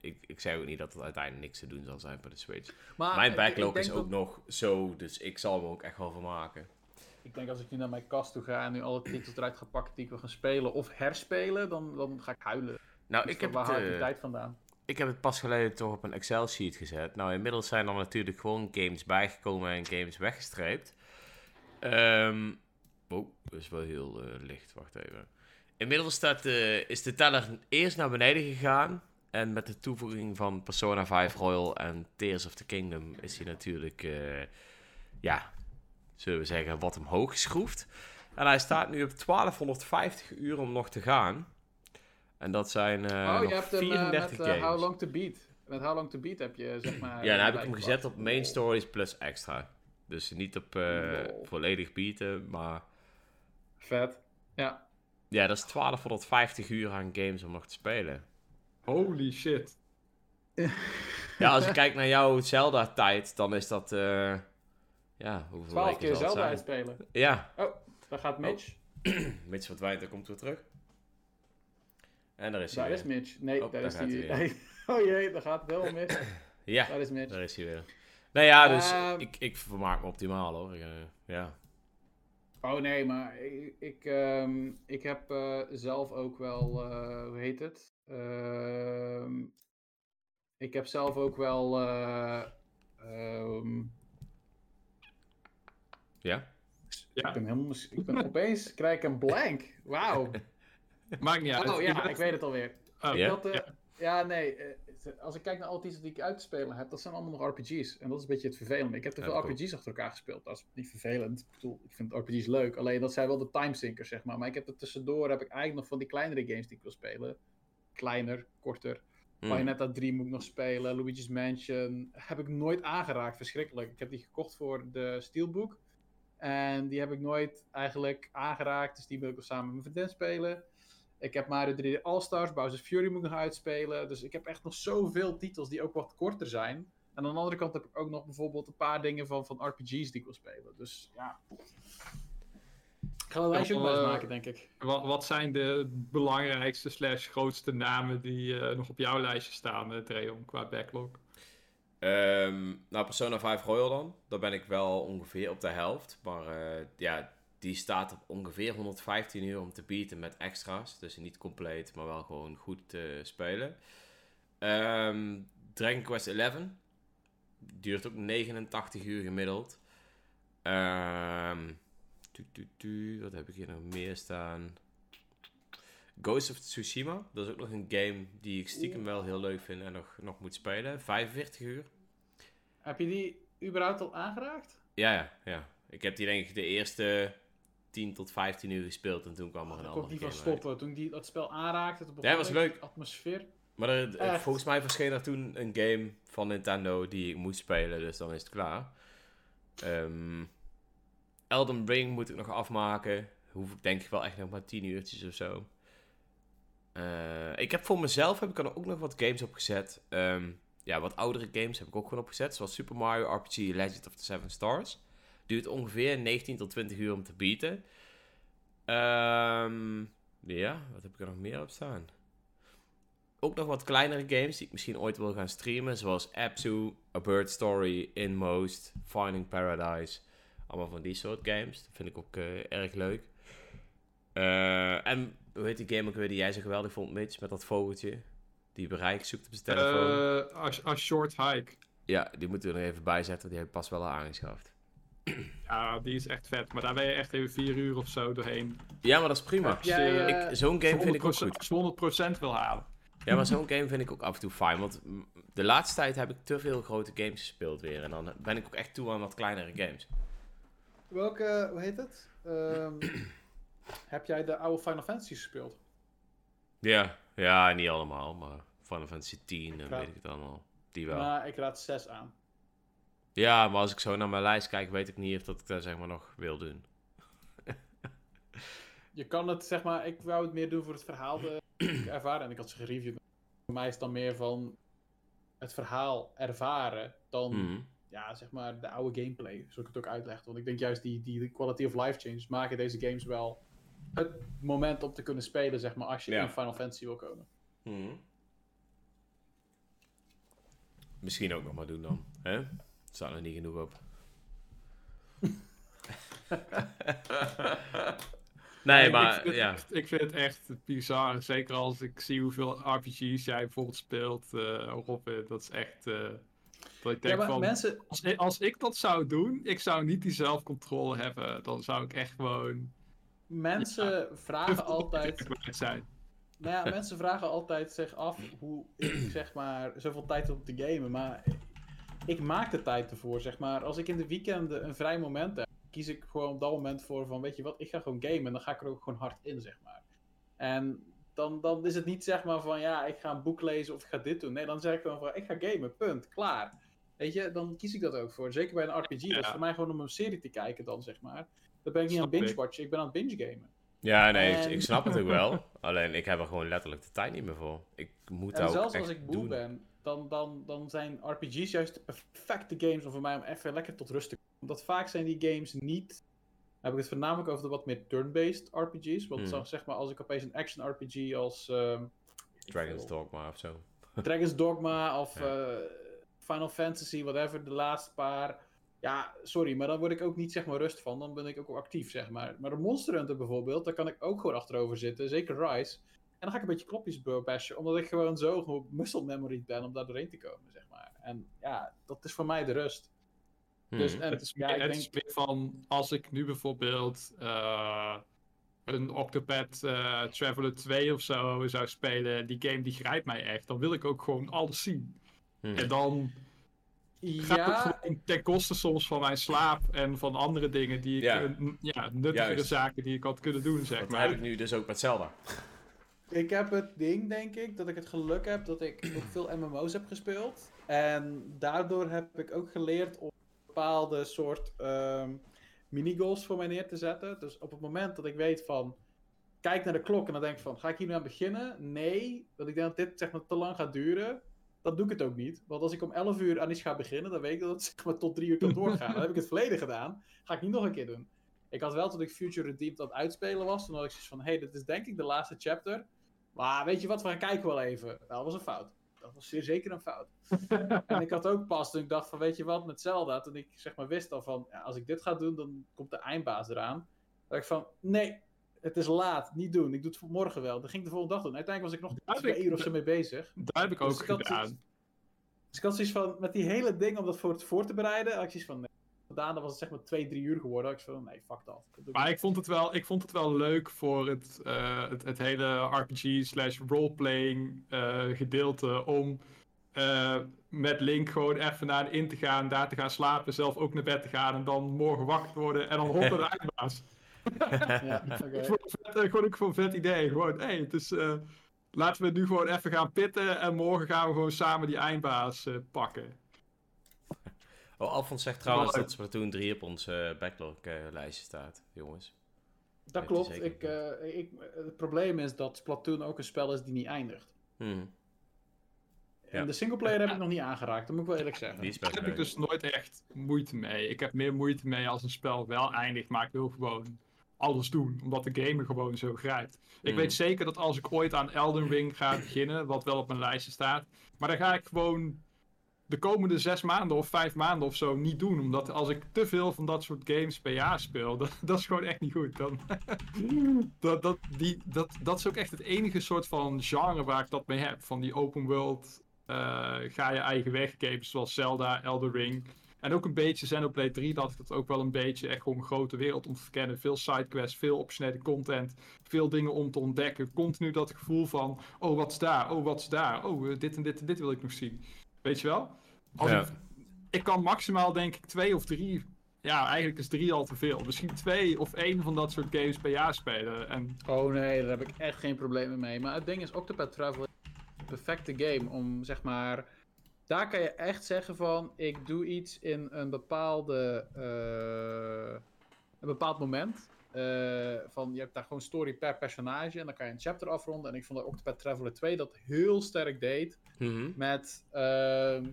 ik, ik zeg ook niet dat het uiteindelijk niks te doen zal zijn voor de Switch. Maar Mijn backlog is dat- ook nog zo, dus ik zal me ook echt wel vermaken. Ik denk als ik nu naar mijn kast toe ga en nu alle titels eruit ga pakken die ik wil gaan spelen of herspelen, dan, dan ga ik huilen. Nou, Dus ik heb, waar het, die eh, tijd vandaan? ik heb het pas geleden toch op een Excel-sheet gezet. Nou, inmiddels zijn er natuurlijk gewoon games bijgekomen en games weggestreept. Ehm oh, dat is wel heel eh, licht. Wacht even. Inmiddels staat, de- is de teller eerst naar beneden gegaan. En met de toevoeging van Persona 5 Royal en Tears of the Kingdom is hij natuurlijk, eh, ja, zullen we zeggen, wat omhoog geschroefd. En hij staat nu op 1250 uur om nog te gaan. En dat zijn eh oh, nog je hebt hem eh, 34 met eh. How Long To Beat. Met How Long To Beat heb je, zeg maar... Ja, dan heb ik eh, hem gezet op main stories plus extra. Dus niet op eh, volledig beaten, maar... Vet. Ja. Ja, dat is 1250 uur aan games om nog te spelen. Holy shit. <laughs> Ja, als je kijkt naar jouw Zelda-tijd, dan is dat... eh, ja, hoeveel 12 weken keer zal het Zelda zijn? uitspelen. Ja, Oh, daar gaat Mitch. <clears throat> Mitch verdwijnt, dan komt weer terug. En daar is hij Daar weer. is Mitch. Nee, Oh, daar daar is hij. Nee. <laughs> Oh jee, daar gaat wel Mitch. Ja, Daar is Mitch. daar is hij weer. Nou ja, dus Ehm. ik, ik vermaak me optimaal hoor. Ik, eh, ja. Oh nee, maar ik, ik, ehm, ik heb eh, zelf ook wel, eh, hoe heet het? Ehm, ik heb zelf ook wel, eh, ehm, Ja? Ja, ik ben helemaal, ik ben opeens, krijg ik een blank. Wauw. maakt niet uit. Oh ja, ik weet het alweer. Oh, Ja? Dat, eh, Ja. ja. nee, eh, als ik kijk naar alle titels die ik uit te spelen heb, dat zijn allemaal nog RPG's. En dat is een beetje het vervelende. Ik heb te veel. RPG's achter elkaar gespeeld. Dat is niet vervelend. Ik bedoel, ik vind RPG's leuk. Alleen dat zijn wel de timesinkers, zeg maar. Maar ik heb er tussendoor heb ik eigenlijk nog van die kleinere games die ik wil spelen. Kleiner, korter. Hm. Bayonetta 3 moet ik nog spelen. Luigi's Mansion heb ik nooit aangeraakt. Verschrikkelijk. Ik heb die gekocht voor de Steelbook. En die heb ik nooit eigenlijk aangeraakt. Dus die wil ik nog samen met mijn vriendin spelen. Ik heb Mario 3D All-Stars. Bowser's Fury moet ik nog uitspelen. Dus ik heb echt nog zoveel titels die ook wat korter zijn. En aan de andere kant heb ik ook nog bijvoorbeeld een paar dingen van, van RPG's die ik wil spelen. Dus ja. Ik ga een lijstje ook wel eens eh, maken, denk ik. Wat, wat zijn de belangrijkste slash grootste namen die eh, nog op jouw lijstje staan, uh, Dreon, qua backlog? Ehm, nou, Persona 5 Royal dan. Daar ben ik wel ongeveer op de helft. Maar eh, ja, die staat op ongeveer 115 uur om te beaten met extra's. Dus niet compleet, maar wel gewoon goed te spelen. Ehm, Dragon Quest 11. Duurt ook 89 uur gemiddeld. Ehm, tu, tu, tu, wat heb ik hier nog meer staan? Ghost of Tsushima. Dat is ook nog een game die ik stiekem wel heel leuk vind en nog, nog moet spelen. 45 uur. Heb je die überhaupt al aangeraakt? Ja, ja, ja. Ik heb die denk ik de eerste 10 tot 15 uur gespeeld en toen kwam er een Daar kon ik andere niet van uit. stoppen. Toen die, dat spel aanraakte, toen begon Ja, was leuk. atmosfeer. Maar er- volgens mij verscheen er toen een game van Nintendo die ik moet spelen, dus dan is het klaar. Ehm Elden Ring moet ik nog afmaken. Hoef ik denk ik wel echt nog maar 10 uurtjes of zo. Eh, ik heb voor mezelf heb ik er ook nog wat games opgezet. Ehm ja, wat oudere games heb ik ook gewoon opgezet. Zoals Super Mario RPG Legend of the Seven Stars. Duurt ongeveer 19 tot 20 uur om te beaten. Ehm, ja, wat heb ik er nog meer op staan? Ook nog wat kleinere games die ik misschien ooit wil gaan streamen. Zoals Abzu, A Bird Story, Inmost, Finding Paradise. Allemaal van die soort games. Dat vind ik ook eh, erg leuk. Eh, en hoe heet die game ook weer die jij zo geweldig vond, Mitch? Met dat vogeltje. Die bereik zoekt op zijn telefoon. Als, als short hike. Ja, die moeten we er even bij zetten. Die heb ik pas wel al aangeschaft. Ja, <clears throat> die is echt vet. Maar daar ben je echt even vier uur of zo doorheen. Ja, maar dat is prima. Zo'n game vind ik ook Als je goed. 100% wil halen. Ja, maar zo'n game vind ik ook af en toe fijn. Want de laatste tijd heb ik te veel grote games gespeeld weer. En dan ben ik ook echt toe aan wat kleinere games. Welke, hoe heet het? Ehm, <clears throat> heb jij de oude Final Fantasy gespeeld? Ja, ja, niet allemaal. Maar Final Fantasy 10 en weet ik het allemaal. Die wel. Nou, ik raad 6 aan. Ja, maar als ik zo naar mijn lijst kijk, weet ik niet of dat ik dat zeg maar nog wil doen. Je kan het, zeg maar, ik wou het meer doen voor het verhaal de ervaren. En ik had ze gereviewd. Voor mij is het dan meer van, het verhaal ervaren dan Mhm. ja, zeg maar de oude gameplay, zoals ik het ook uitleg. Want ik denk juist die, die, quality of life changes maken deze games wel het moment om te kunnen spelen, zeg maar, als je Ja. in Final Fantasy wil komen. Mhm. Misschien ook nog maar doen dan. Hè? Staat er niet genoeg op. <laughs> nee, ik maar vind het ja. echt- ik vind het echt bizar. Zeker als ik zie hoeveel RPG's jij bijvoorbeeld speelt, eh Robin. Dat is echt. eh, dat ik denk Ja, maar van. mensen, Als ik, als ik dat zou doen, ik zou niet die zelfcontrole hebben. Dan zou ik echt gewoon. mensen vragen <laughs> altijd zijn. Nou ja, mensen vragen altijd zich af hoe ik zeg maar zoveel tijd heb om te gamen. Maar ik maak de tijd ervoor, zeg maar. Als ik in de weekenden een vrij moment heb, kies ik gewoon op dat moment voor van, weet je wat, ik ga gewoon gamen. En dan ga ik er ook gewoon hard in, zeg maar. En dan, dan is het niet zeg maar van, ja, ik ga een boek lezen of ik ga dit doen. Nee, dan zeg ik gewoon van, ik ga gamen, punt, klaar. Weet je, dan kies ik dat ook voor. Zeker bij een RPG. Dat is voor mij gewoon om een serie te kijken dan, zeg maar. Dan ben ik niet aan Snap binge ik. watchen, ik ben aan binge gamen. Ja, nee, ik, En- ik snap het ook wel. <laughs> Alleen ik heb er gewoon letterlijk de tijd niet meer voor. Ik moet En ook zelfs echt als ik moe doen. ben, dan, dan, dan zijn RPG's juist de perfecte games om voor mij om even lekker tot rust te komen. Omdat vaak zijn die games niet. Dan heb ik het voornamelijk over de wat meer turn-based RPG's. Want Hmm. zeg maar, als ik opeens een action RPG als ehm, Dragon's Dogma of zo. Dragon's Dogma <laughs> of Ja. eh, Final Fantasy, whatever, de laatste paar. Ja, sorry, maar dan word ik ook niet zeg maar rust van. Dan ben ik ook actief, zeg maar. Maar de Monster Hunter bijvoorbeeld, daar kan ik ook gewoon achterover zitten. Zeker Rise. En dan ga ik een beetje klopjes bashen, omdat ik gewoon zo gewoon muscle memory ben om daar doorheen te komen, zeg maar. En ja, dat is voor mij de rust. Dus, Mhm. en, Het is, ja, meer, ik het denk, is meer van, als ik nu bijvoorbeeld eh, een Octopath eh, Traveler 2 of zo zou spelen, die game die grijpt mij echt, dan wil ik ook gewoon alles zien. Mhm. En dan gaat het ja, gewoon ten koste soms van mijn slaap en van andere dingen die ik, Ja. n- ja, nuttigere Juist. zaken die ik had kunnen doen, zeg Dat maar. heb ik nu dus ook met Zelda. Ik heb het ding, denk ik, dat ik het geluk heb dat ik ook veel MMO's heb gespeeld. En daardoor heb ik ook geleerd om bepaalde soort ehm minigoals voor mij neer te zetten. Dus op het moment dat ik weet van, kijk naar de klok en dan denk ik van, ga ik hier nu aan beginnen? Nee, dat ik denk dat dit zeg maar te lang gaat duren. Dan doe ik het ook niet. Want als ik om 11 uur aan iets ga beginnen, dan weet ik dat het <laughs> zeg maar tot 3 uur kan <laughs> doorgaan. dan heb ik het verleden gedaan. Ga ik niet nog een keer doen. Ik had wel toen ik Future Redeemed aan het uitspelen was, toen had ik zoiets van, hé, hey, dit is denk ik de laatste chapter. Maar weet je wat, we gaan kijken wel even. Dat was een fout. Dat was zeer zeker een fout. <laughs> en ik had ook pas toen ik dacht van, weet je wat, met Zelda, toen ik zeg maar wist al van, ja, als ik dit ga doen, dan komt de eindbaas eraan. Dat ik van, nee, het is laat, niet doen. Ik doe het morgen wel. Dan ging ik de volgende dag doen. Uiteindelijk was ik nog Daar twee uur of zo mee bezig. Daar heb ik Dus ook gedaan. zoiets- Dus ik had zoiets van, met die hele ding om dat voor, voor te bereiden, had ik zoiets van, nee. Daarna was het zeg maar twee, drie uur geworden. ik zo van, nee, fuck dat. Ik Maar niet. ik vond het wel, ik vond het wel leuk voor het, eh, het, het hele RPG slash roleplaying eh, gedeelte om eh, met Link gewoon even naar in te gaan, daar te gaan slapen, zelf ook naar bed te gaan en dan morgen wakker te worden en dan hop naar de <laughs> eindbaas. Ja, oké. Ik vond het vet, gewoon ook een vet idee. Gewoon, hey, het is, eh, laten we nu gewoon even gaan pitten en morgen gaan we gewoon samen die eindbaas eh, pakken. Oh, Alfons zegt trouwens dat Splatoon 3 op ons eh, backlog-lijstje staat, jongens. Dat Heeft klopt. Ik, eh, ik, het probleem is dat Splatoon ook een spel is die niet eindigt. Ja. En de singleplayer heb ik nog niet aangeraakt, dat moet ik wel eerlijk zeggen. Daar heb ik dus nooit echt moeite mee. Ik heb meer moeite mee als een spel wel eindigt, maar ik wil gewoon alles doen, omdat de game me gewoon zo grijpt. Ik Mm. weet zeker dat als ik ooit aan Elden Ring ga beginnen, wat wel op mijn lijstje staat, maar dan ga ik gewoon de komende zes maanden of vijf maanden of zo niet doen. Omdat als ik te veel van dat soort games per jaar speel, <laughs> dat, is gewoon echt niet goed. Dan, <laughs> dat, dat, die, dat, dat is ook echt het enige soort van genre waar ik dat mee heb. Van die open world, eh, ga je eigen weg games zoals Zelda, Elden Ring. En ook een beetje Xenoblade 3, dat ik dat ook wel een beetje echt gewoon een grote wereld om te verkennen. Veel sidequests, veel optionele content, veel dingen om te ontdekken. Continu dat gevoel van, oh wat is daar, oh wat is daar, oh eh, dit en dit en dit wil ik nog zien. Weet je wel? Als Ja. ik, ik kan maximaal denk ik twee of drie, ja eigenlijk is drie al te veel. Misschien twee of één van dat soort games per jaar spelen. En Oh nee, daar heb ik echt geen problemen mee. Maar het ding is, Octopath Traveler is de perfecte game om, zeg maar... Daar kan je echt zeggen van, ik doe iets in een bepaalde... eh, een bepaald moment. Eh, van je hebt daar gewoon story per personage en dan kan je een chapter afronden. En ik vond dat Octopath Traveler 2 dat heel sterk deed. Mhm. Met, ehm,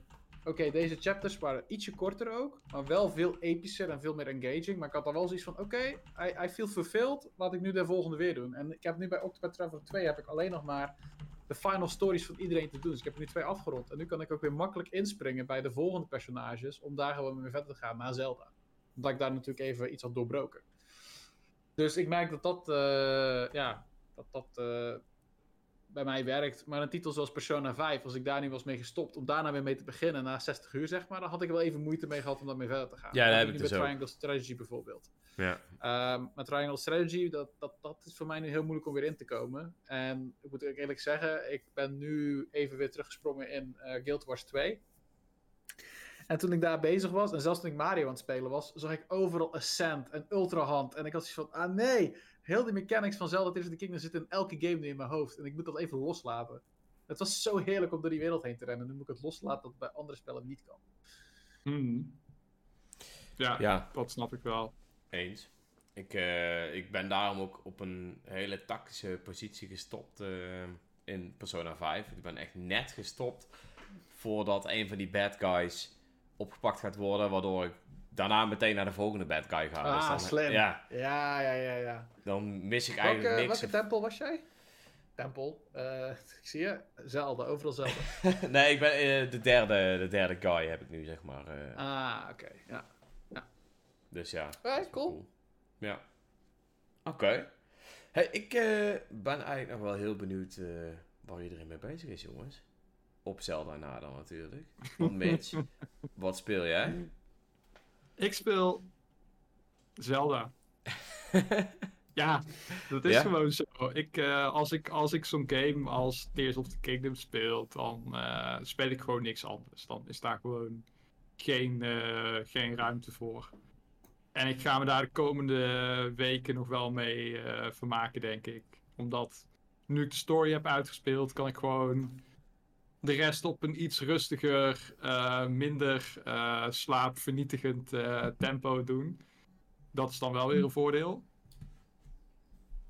oké, deze chapters waren ietsje korter ook, maar wel veel epischer en veel meer engaging. Maar ik had dan wel zoiets van, oké, I, I feel fulfilled, laat ik nu de volgende weer doen. En ik heb nu bij Octopath Traveler 2 heb ik alleen nog maar de final stories van iedereen te doen. Dus ik heb er nu twee afgerond. En nu kan ik ook weer makkelijk inspringen bij de volgende personages, om daar gewoon mee verder te gaan na Zelda. Omdat ik daar natuurlijk even iets had doorbroken. Dus ik merk dat dat, eh, ja, dat dat eh, bij mij werkt. Maar een titel zoals Persona 5, als ik daar nu was mee gestopt, om daarna weer mee te beginnen na 60 uur, zeg maar, dan had ik wel even moeite mee gehad om daarmee verder te gaan. Ja, dat heb ik dus ook. Triangle Strategy bijvoorbeeld. Ja. Ehm maar Triangle Strategy, dat, dat, dat is voor mij nu heel moeilijk om weer in te komen. En ik moet ook eerlijk zeggen, ik ben nu even weer teruggesprongen in eh, Guild Wars 2. En toen ik daar bezig was, en zelfs toen ik Mario aan het spelen was, zag ik overal Ascent en Ultra Hand. En ik had zoiets van, ah nee, heel die mechanics van Zelda Tears of the Kingdom zitten in elke game nu in mijn hoofd. En ik moet dat even loslaten. Het was zo heerlijk om door die wereld heen te rennen. Nu moet ik het loslaten dat het bij andere spellen niet kan. Hmm. Ja, ja, dat snap ik wel. eens. Ik, eh, ik ben daarom ook op een hele tactische positie gestopt eh, in Persona 5. Ik ben echt net gestopt voordat een van die bad guys opgepakt gaat worden, waardoor ik daarna meteen naar de volgende bad guy ga. Ah, Dus dan, slim. Ja, Ja, ja, ja, ja. dan mis ik eigenlijk Welke, niks. welke tempel was jij? Tempel. Eh, ik zie je. Zelda, overal Zelda. <laughs> nee, ik ben eh, de, derde, de derde guy heb ik nu, zeg maar. eh. ah, oké. Ja. Dus ja. Dat is wel cool. Ja. Oké. Hey, ik ben eigenlijk nog wel heel benieuwd waar iedereen mee bezig is, jongens. Op Zelda na dan natuurlijk. Want Mitch, <laughs> wat speel jij? Ik speel Zelda. <laughs> Ja, dat is Ja? gewoon zo. Ik, eh, als ik, als ik zo'n game als Tears of the Kingdom speel, dan eh, speel ik gewoon niks anders. Dan is daar gewoon geen, eh, geen ruimte voor. En ik ga me daar de komende weken nog wel mee vermaken, denk ik. Omdat nu ik de story heb uitgespeeld, kan ik gewoon de rest op een iets rustiger, eh, minder eh, slaapvernietigend eh, tempo doen. Dat is dan wel weer een voordeel.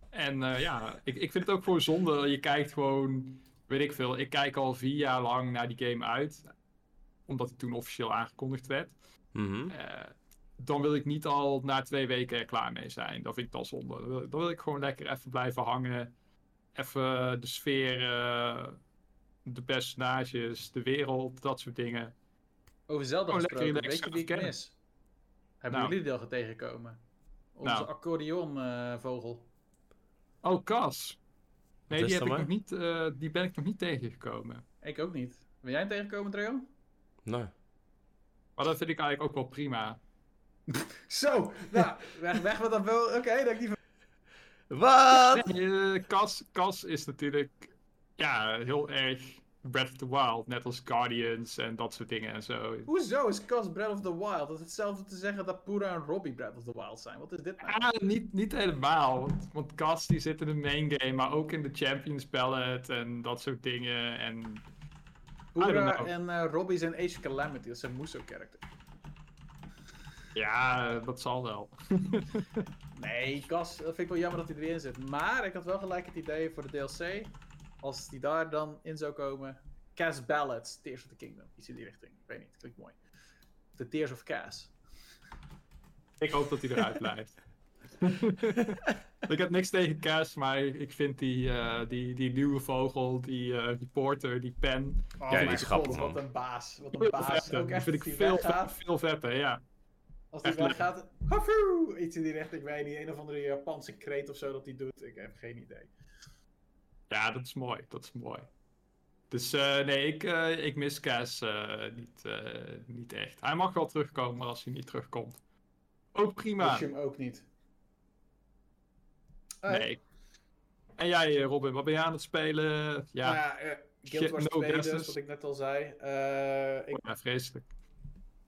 En ja, ik, ik vind het ook gewoon zonde. Je kijkt gewoon, weet ik veel, ik kijk al vier jaar lang naar die game uit. Omdat die toen officieel aangekondigd werd. Mhm. Dan wil ik niet al na twee weken er klaar mee zijn. Dat vind ik dan zonde. Dan wil, dan wil ik gewoon lekker even blijven hangen. Even de sfeer, de personages, de wereld, dat soort dingen. Over Zelda Oh, gesproken, weet je wie ik kennen. mis? Hebben Nou. jullie die al tegengekomen? Onze Nou. accordeonvogel. Oh, Cas. Nee, die, heb ik nog niet, eh, die ben ik nog niet tegengekomen. ik ook niet. Ben jij hem tegengekomen, Dreon? Nee. Maar dat vind ik eigenlijk ook wel prima. <laughs> Zo, nou, weg, weg met dat wel. Oké, dat ik die Wat? Nee, eh, Cas, Cas is natuurlijk ja, heel erg Breath of the Wild. Net als Guardians en dat soort dingen en zo. Hoezo is Cas Breath of the Wild? Dat is hetzelfde te zeggen dat Pura en Robbie Breath of the Wild zijn. Wat is dit nou? Ah, niet, niet helemaal. Want, want Cas die zit in de main game, maar ook in de Champions Palette en dat soort dingen. En Pura en eh, Robbie zijn Age of Calamity. Dat zijn Muso-character. ja, dat zal wel. <laughs> Nee, Cas, dat vind ik wel jammer dat hij erin zit. Maar ik had wel gelijk het idee voor de DLC. Als die daar dan in zou komen. Cas Ballads, Tears of the Kingdom. Iets in die richting. Ik weet niet, klinkt mooi. De Tears of Cas. Ik hoop dat hij eruit blijft. <laughs> ik heb niks tegen Cas, maar ik vind die, eh, die, die nieuwe vogel, die eh, reporter, die pen. Oh die mijn is grappig, wat een baas. Wat een baas. vetter. Ook Die echt vind ik als die veel, veel vetter, ja. Als die weggaat. Hafoe! Iets in die richting. Ik weet niet. Een of andere Japanse kreet of zo dat hij doet. Ik heb geen idee. Ja, dat is mooi. Dat is mooi. Dus eh, nee, ik, eh, ik mis Cas eh, niet, niet echt. Hij mag wel terugkomen, maar als hij niet terugkomt. Ook prima. Push hem ook niet. Ah, Nee. En jij, Robin, wat ben je aan het spelen? Nou Ja, ja, eh, Guild Wars no 2 dus, wat ik net al zei. Ik, oh, ja vreselijk.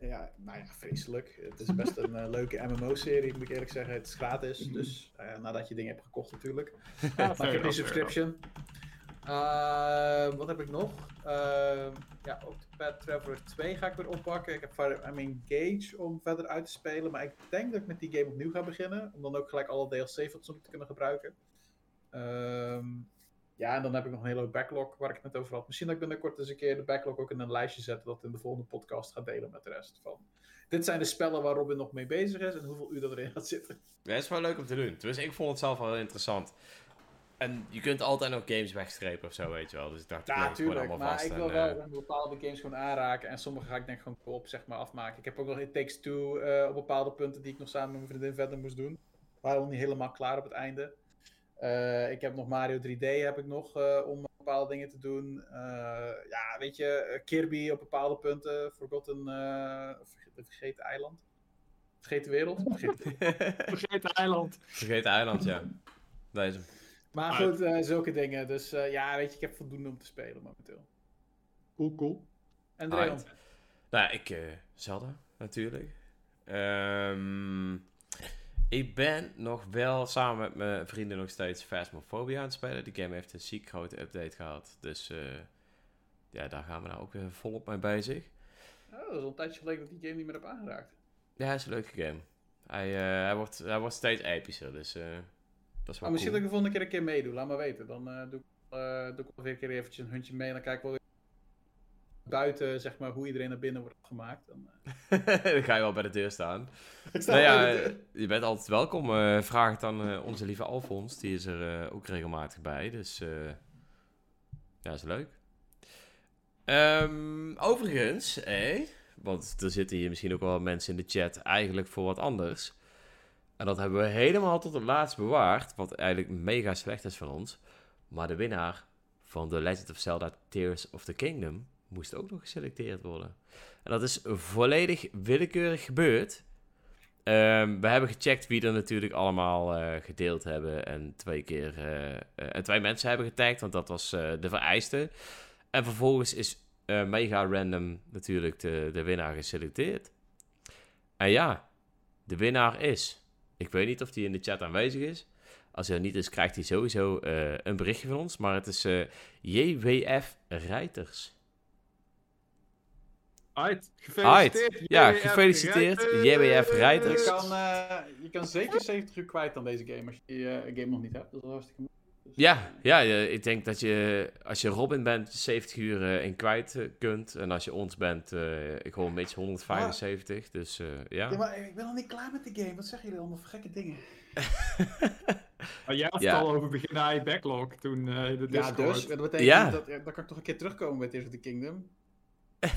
Ja, nou ja, vreselijk. Het is best een eh, leuke MMO-serie, moet ik eerlijk zeggen. Het is gratis, dus eh, nadat je dingen hebt gekocht natuurlijk. Ja, Maar ik heb die subscription. Uh, wat heb ik nog? Ja, Octopath Traveler 2 ga ik weer oppakken. Ik heb Fire I'm Engage om verder uit te spelen. Maar ik denk dat ik met die game opnieuw ga beginnen. Om dan ook gelijk alle DLC-fatsoen te kunnen gebruiken. Uh, ja, en dan heb ik nog een hele backlog waar ik het net over had. Misschien dat ik binnenkort eens een keer de backlog ook in een lijstje zet. Dat in de volgende podcast ga delen met de rest van. Dit zijn de spellen waar Robin nog mee bezig is en hoeveel uur dat erin gaat zitten. Ja, dat is wel leuk om te doen. Dus ik vond het zelf wel heel interessant. En je kunt altijd nog games wegstrepen of zo, weet je wel. Dus ik dacht, ja, tuurlijk. Maar ik wil wel uh... bepaalde games gewoon aanraken. En sommige ga ik denk gewoon op zeg maar, afmaken. Ik heb ook nog It Takes Two uh, op bepaalde punten die ik nog samen met mijn vriendin verder moest doen. We waren nog niet helemaal klaar op het einde. Uh, ik heb nog Mario 3D heb ik nog om bepaalde dingen te doen. ja, weet je, Kirby op bepaalde punten. Forgotten, Vergeten Eiland. Vergeten Wereld. Vergeten, <laughs> Vergeten Eiland. Vergeten Eiland, ja. Deze. Maar goed, uh, zulke dingen. Dus uh, ja, weet je, ik heb voldoende om te spelen momenteel. Cool, cool. En Dreon? Nou, ik, uh, Zelda, natuurlijk. Um, ik ben nog wel samen met mijn vrienden nog steeds Phasmophobia aan het spelen. Die game heeft een ziek grote update gehad. Dus ja, daar gaan we nou ook weer volop mee bezig. Oh, dat is al een tijdje geleden dat die game niet meer heb aangeraakt. Ja, hij is een leuke game. Hij, hij, wordt, hij wordt steeds epischer, dus... Dat is wel oh, misschien cool. dat ik de volgende keer een keer meedoe, laat maar weten. Dan uh, doe, ik, uh, doe ik weer een keer eventjes een huntje mee en dan kijk ik wel buiten, zeg maar, hoe iedereen naar binnen wordt gemaakt. Dan, uh... <laughs> dan ga je wel bij de deur staan. <laughs> Ik sta nou ja, deur. Je bent altijd welkom. vraag het aan onze lieve Alfons, die is er ook regelmatig bij. Dus ja, is leuk. Um, overigens, eh, want er zitten hier misschien ook wel mensen in de chat eigenlijk voor wat anders. En dat hebben we helemaal tot het laatst bewaard. Wat eigenlijk mega slecht is van ons. Maar de winnaar van The Legend of Zelda Tears of the Kingdom moest ook nog geselecteerd worden. En dat is volledig willekeurig gebeurd. Um, we hebben gecheckt wie er natuurlijk allemaal uh, gedeeld hebben. En twee keer. Uh, uh, en twee mensen hebben getagd, want dat was de vereiste. En vervolgens is mega random natuurlijk de, de winnaar geselecteerd. En ja, de winnaar is. Ik weet niet of hij in de chat aanwezig is. Als hij er niet is, krijgt hij sowieso een berichtje van ons. Maar het is JWF Reiters. Ait, gefeliciteerd. Ja, gefeliciteerd. JWF Reiters. Je kan, uh, je kan zeker 70 uur kwijt aan deze game als je een game nog niet hebt. Dat is hartstikke mooi. Dus, ja, ja, ik denk dat je als je Robin bent, 70 uur in kwijt kunt. En als je ons bent, ik hoor een beetje 175. Ah. Dus ja. ja. maar ik ben nog niet klaar met de game. Wat zeggen jullie allemaal voor gekke dingen? <laughs> maar jij had het al over beginnen aan je backlog toen uh, de Ja, dus. Dat betekent ja. dat, kan ik toch een keer terugkomen bij Tears of the Kingdom. <laughs>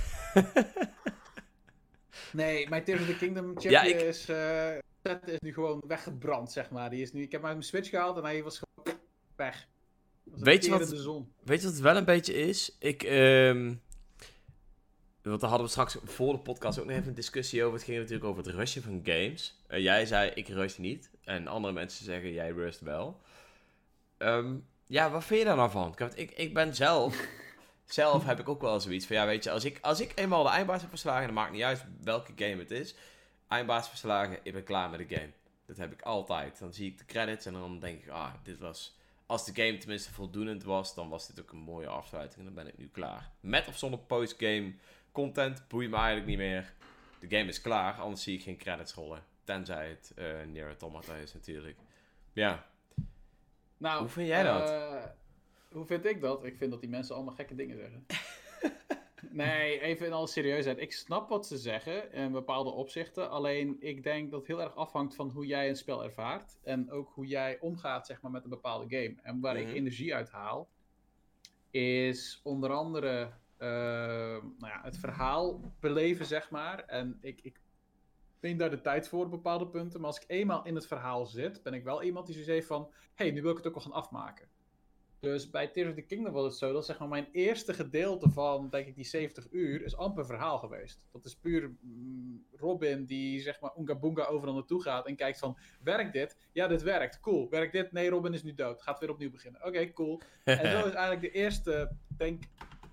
nee, mijn Tears of the Kingdom ja, ik... is, uh, is nu gewoon weggebrand, zeg maar. Die is nu, ik heb mijn Switch gehaald en hij was gewoon weg. weet, je wat, weet je wat het wel een beetje is? Ik, um, want daar hadden we straks voor de podcast ook nog even een discussie over. Het ging natuurlijk over het rushen van games. Uh, jij zei, ik rush niet. En andere mensen zeggen, jij rust wel. Um, ja, wat vind je daar nou van? Ik, ik ben zelf... <laughs> zelf heb ik ook wel zoiets van, ja, weet je, als ik, als ik eenmaal de eindbaas heb verslagen, dan maakt niet uit welke game het is. Eindbaas verslagen, ik ben klaar met de game. Dat heb ik altijd. Dan zie ik de credits en dan denk ik, ah, dit was... Als de game tenminste voldoende was, dan was dit ook een mooie afsluiting. En dan ben ik nu klaar. Met of zonder postgame content boeit me eigenlijk niet meer. De game is klaar, anders zie ik geen credits rollen. Tenzij het uh, Nier Automata is natuurlijk. Ja. Nou, hoe vind jij dat? Uh, hoe vind ik dat? Ik vind dat die mensen allemaal gekke dingen zeggen. <laughs> nee, even in alle serieusheid. Ik snap wat ze zeggen in bepaalde opzichten. Alleen ik denk dat het heel erg afhangt van hoe jij een spel ervaart. En ook hoe jij omgaat zeg maar, met een bepaalde game. En waar ik mhm. energie uit haal, is onder andere Ehm, nou ja, het verhaal beleven, zeg maar. En ik, ik neem daar de tijd voor op bepaalde punten. Maar als ik eenmaal in het verhaal zit, ben ik wel iemand die zoiets heeft van... hey, nu wil ik het ook wel gaan afmaken. Dus bij Tears of the Kingdom was het zo dat zeg maar, mijn eerste gedeelte van, denk ik, die 70 uur is amper verhaal geweest. Dat is puur mm, Robin die, zeg maar, Oonga Boonga overal naartoe gaat en kijkt van, werkt dit? Ja, dit werkt. Cool. Werkt dit? Nee, Robin is nu dood. Gaat weer opnieuw beginnen. Oké, cool. en zo is <laughs> eigenlijk de eerste, denk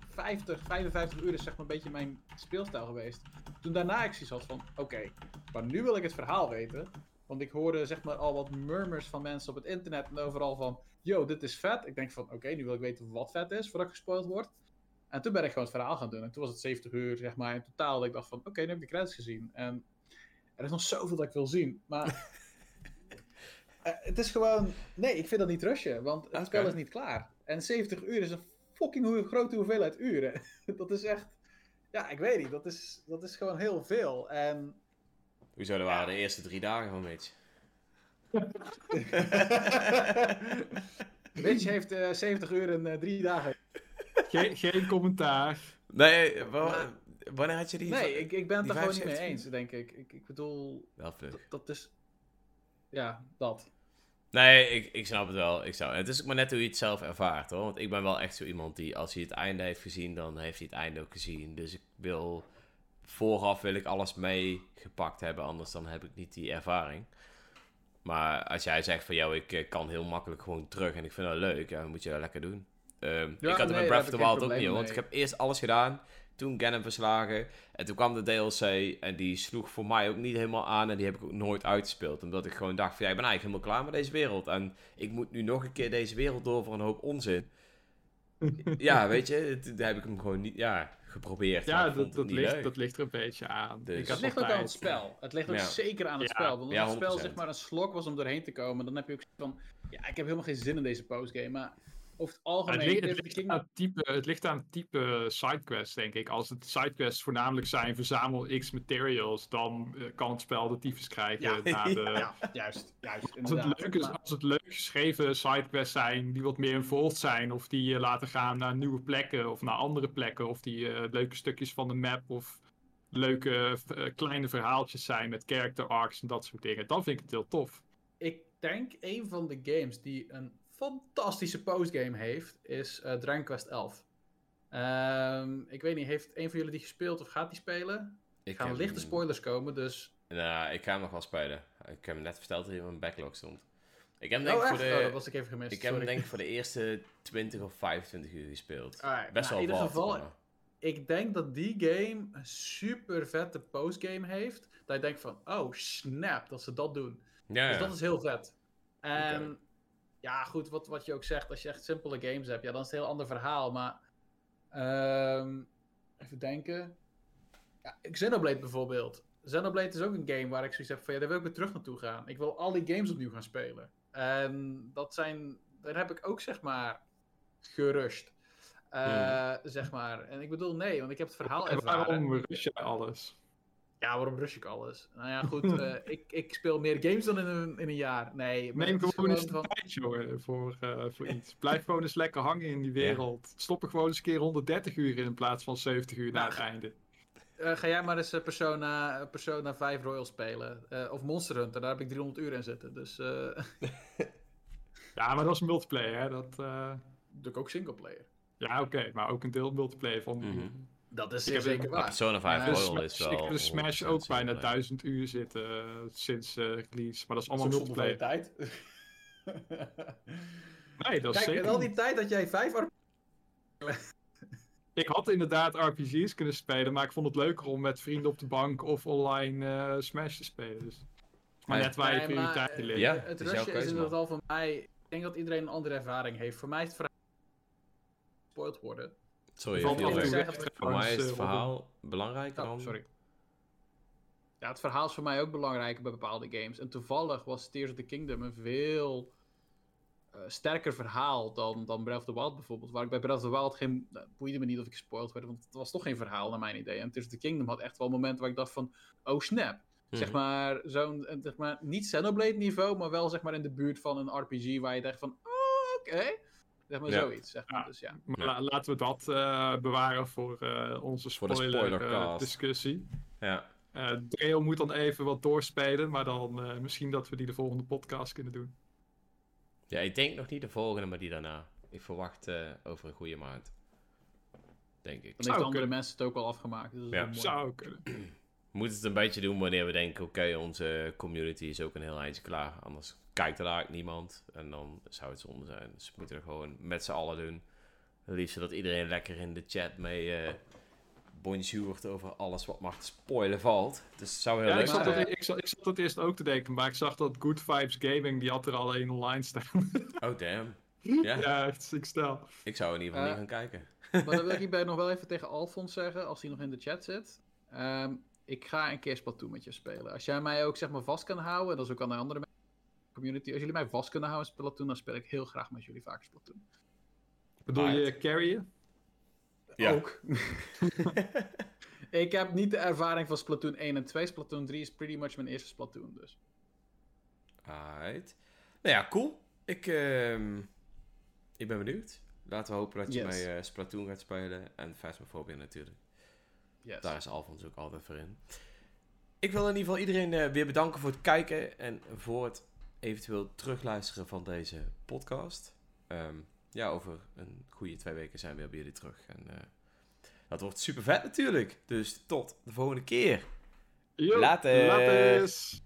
50, 55 uur is zeg maar een beetje mijn speelstijl geweest. Toen daarna ik zoiets had van, oké, maar nu wil ik het verhaal weten. Want ik hoorde zeg maar al wat murmurs van mensen op het internet en overal van, yo, dit is vet. Ik denk van, oké, nu wil ik weten wat vet is, voordat ik gespoild word. En toen ben ik gewoon het verhaal gaan doen. En toen was het 70 uur, zeg maar, in totaal. Dat ik dacht van, oké, nu heb ik de credits gezien. En er is nog zoveel dat ik wil zien. Maar <laughs> eh, het is gewoon, nee, ik vind dat niet rushen. Want het Oké. spel is niet klaar. En 70 uur is een fucking hoe- grote hoeveelheid uren. <laughs> dat is echt, ja, ik weet niet. Dat is, dat is gewoon heel veel. En Hoezo, dat waren de eerste drie dagen van Mitch. <laughs> Mitch heeft eh 70 uur en eh, drie dagen. Geen, geen commentaar. Nee, wanneer had je die? Nee, ik, ik ben het er gewoon niet mee 75 eens, denk ik. Ik, ik bedoel, dat, dat is... Ja, dat. Nee, ik, ik snap het wel. Ik zou, het is ook maar net hoe je het zelf ervaart hoor. Want ik ben wel echt zo iemand die, als hij het einde heeft gezien, dan heeft hij het einde ook gezien. Dus ik wil, vooraf wil ik alles meegepakt hebben, anders dan heb ik niet die ervaring. Maar als jij zegt van, jou, ik eh, kan heel makkelijk gewoon terug en ik vind dat leuk, ja, dan moet je dat lekker doen. Ehm, ik had het nee, met Breath of the Wild ook niet, want ik heb eerst alles gedaan, toen Ganon verslagen, en toen kwam de DLC en die sloeg voor mij ook niet helemaal aan en die heb ik ook nooit uitgespeeld. Omdat ik gewoon dacht van, ja, ik ben eigenlijk helemaal klaar met deze wereld en ik moet nu nog een keer deze wereld door voor een hoop onzin. Ja, weet je, het- daar heb ik hem gewoon niet, ja, geprobeerd. Ja, dat, dat, ligt, leuk. dat ligt er een beetje aan. Dus- Ik Het ligt ook aan het spel. Het ligt ook Ja. zeker aan het Ja, spel. Want ja, als het spel 100%. zeg maar een slok was om doorheen te komen, dan heb je ook van... Ja, ik heb helemaal geen zin in deze postgame. Maar over het algemeen... het, ligt, het, ligt aan het, type, het ligt aan het type sidequest, denk ik. Als het sidequests voornamelijk zijn verzamel X materials, dan eh, kan het spel de tyfus krijgen. Ja. na <laughs> de, Ja, juist. juist Als het, leuk is, als het leuk geschreven sidequests zijn die wat meer involved zijn, of die je laten gaan naar nieuwe plekken of naar andere plekken, of die eh, leuke stukjes van de map of leuke eh, kleine verhaaltjes zijn met character arcs en dat soort dingen, dan vind ik het heel tof. Ik denk een van de games die een fantastische postgame heeft, is eh Dragon Quest 11. Ehm, ik weet niet, heeft een van jullie die gespeeld of gaat die spelen? Ik Er gaan heb lichte spoilers komen, dus... Nou, ik ga hem nog wel spelen. Ik heb hem net verteld dat hij in mijn backlog stond. Ik heb denk Oh, ik echt? voor Oh, de... dat was ik even gemist, Ik heb hem denk ik voor de eerste 20 of 25 uur gespeeld. Alright, Best nou, wel in ieder geval, maar- ik denk dat die game een super vette postgame heeft. Dat je denkt van, oh snap, dat ze dat doen. Ja, Dus ja. dat is heel vet. En. Ja, goed, wat, wat je ook zegt, als je echt simpele games hebt, ja, dan is het een heel ander verhaal. Maar ehm, even denken. Ja, Xenoblade bijvoorbeeld. Xenoblade is ook een game waar ik zoiets heb van, ja, daar wil ik weer terug naartoe gaan. Ik wil al die games opnieuw gaan spelen. En dat zijn, daar heb ik ook zeg maar gerust. Eh, Zeg maar. En ik bedoel, nee, want ik heb het verhaal En ervaren. waarom rust je alles? Ja, waarom rush ik alles? Nou ja, goed. <laughs> eh, ik, ik speel meer games dan in een, in een jaar. Nee, maar Neem het is gewoon eens van- tijd, jongen, voor, eh, voor <laughs> iets. Blijf gewoon eens lekker hangen in die wereld. Stop er gewoon eens een keer 130 uur in in plaats van 70 uur na Nou, het einde. Eh, ga jij maar eens eh, Persona, Persona 5 Royal spelen. Eh, of Monster Hunter, daar heb ik 300 uur in zitten. Dus eh <laughs> Ja, maar dat is multiplayer, hè. Dat, eh, doe ik ook singleplayer. Ja, oké, maar ook een deel multiplayer van... Mhm. Dat is zeker waar. Persona 5 Ja, De Royal is wel... ik heb de Smash 100% ook bijna singleplayer. 1000 uur zitten eh, sinds eh, release. Maar dat is allemaal van multiplayer. tijd. Nee, dat is Kijk, zeker en al die tijd dat jij 5 Ik had inderdaad RPG's kunnen spelen, maar ik vond het leuker om met vrienden op de bank of online eh, Smash te spelen. Dus. Maar Nee. net waar je prioriteiten liggen. Ja, het het is rushen is in geval voor mij... Ik denk dat iedereen een andere ervaring heeft. Voor mij is het verhaal gespoild worden. Sorry, Valt Voor mij is het eh, verhaal belangrijker Oh, dan... sorry. Ja, het verhaal is voor mij ook belangrijk bij bepaalde games. En toevallig was Tears of the Kingdom een veel eh, sterker verhaal dan, dan Breath of the Wild bijvoorbeeld. Waar ik bij Breath of the Wild geen... het boeide me niet of ik gespoild werd, want het was toch geen verhaal naar mijn idee. En Tears of the Kingdom had echt wel momenten waar ik dacht van... Oh snap. Zeg Mhm. maar, zo'n... eh, Zeg maar, niet Xenoblade niveau, maar wel zeg maar in de buurt van een RPG waar je denkt van... Oh, oké. Zeg maar Ja. zoiets. Zeg maar. Ja. Dus ja. Maar Ja. la- laten we dat eh, bewaren voor eh, onze de spoiler, eh. Ja. Eh Dreo moet dan even wat doorspelen, maar dan eh, misschien dat we die de volgende podcast kunnen doen. ja, ik denk nog niet de volgende, maar die daarna. Ik verwacht eh, over een goede maand. Denk ik. Dan heeft de andere kunnen. mensen het ook al afgemaakt. Dus dat Ja. Zou kunnen. We moeten het een beetje doen wanneer we denken, oké, onze community is ook een heel eindje klaar. Anders kijkt er eigenlijk niemand. En dan zou het zonde zijn. Dus we moeten het gewoon met z'n allen doen. Het liefst dat iedereen lekker in de chat mee, eh, bonjourd over alles wat maar te spoilen valt. Dus het zou heel Ja, leuk ik zijn. dat, ik, zat, ik zat dat eerst ook te denken, maar ik zag dat Good Vibes Gaming, die had er al één online staan. <laughs> Oh, damn. Ja, ja, ziek stel. ik zou in ieder geval Eh, niet gaan kijken. Maar dan wil ik <laughs> hierbij nog wel even tegen Alfons zeggen, als hij nog in de chat zit. Ehm, ik ga een keer Splatoon met je spelen. Als jij mij ook zeg maar vast kan houden, dat is ook aan de andere mensen in de community. Als jullie mij vast kunnen houden in Splatoon, dan speel ik heel graag met jullie vaak Splatoon. Bedoel je carryen? Ja. Ook. <laughs> ik heb niet de ervaring van Splatoon 1 en 2. Splatoon 3 is pretty much mijn eerste Splatoon dus. Alright. Nou ja, cool. Ik, ehm, ik ben benieuwd. Laten we hopen dat je Yes. mij eh, Splatoon gaat spelen. En Phasmophobia natuurlijk. Yes. Daar is Alphonse ook altijd voor in. Ik wil in ieder geval iedereen eh, weer bedanken voor het kijken. En voor het eventueel terugluisteren van deze podcast. Ehm, ja, over een goede twee weken zijn we weer bij jullie terug. En eh, dat wordt super vet natuurlijk. Dus tot de volgende keer. Yo, Later. Laters.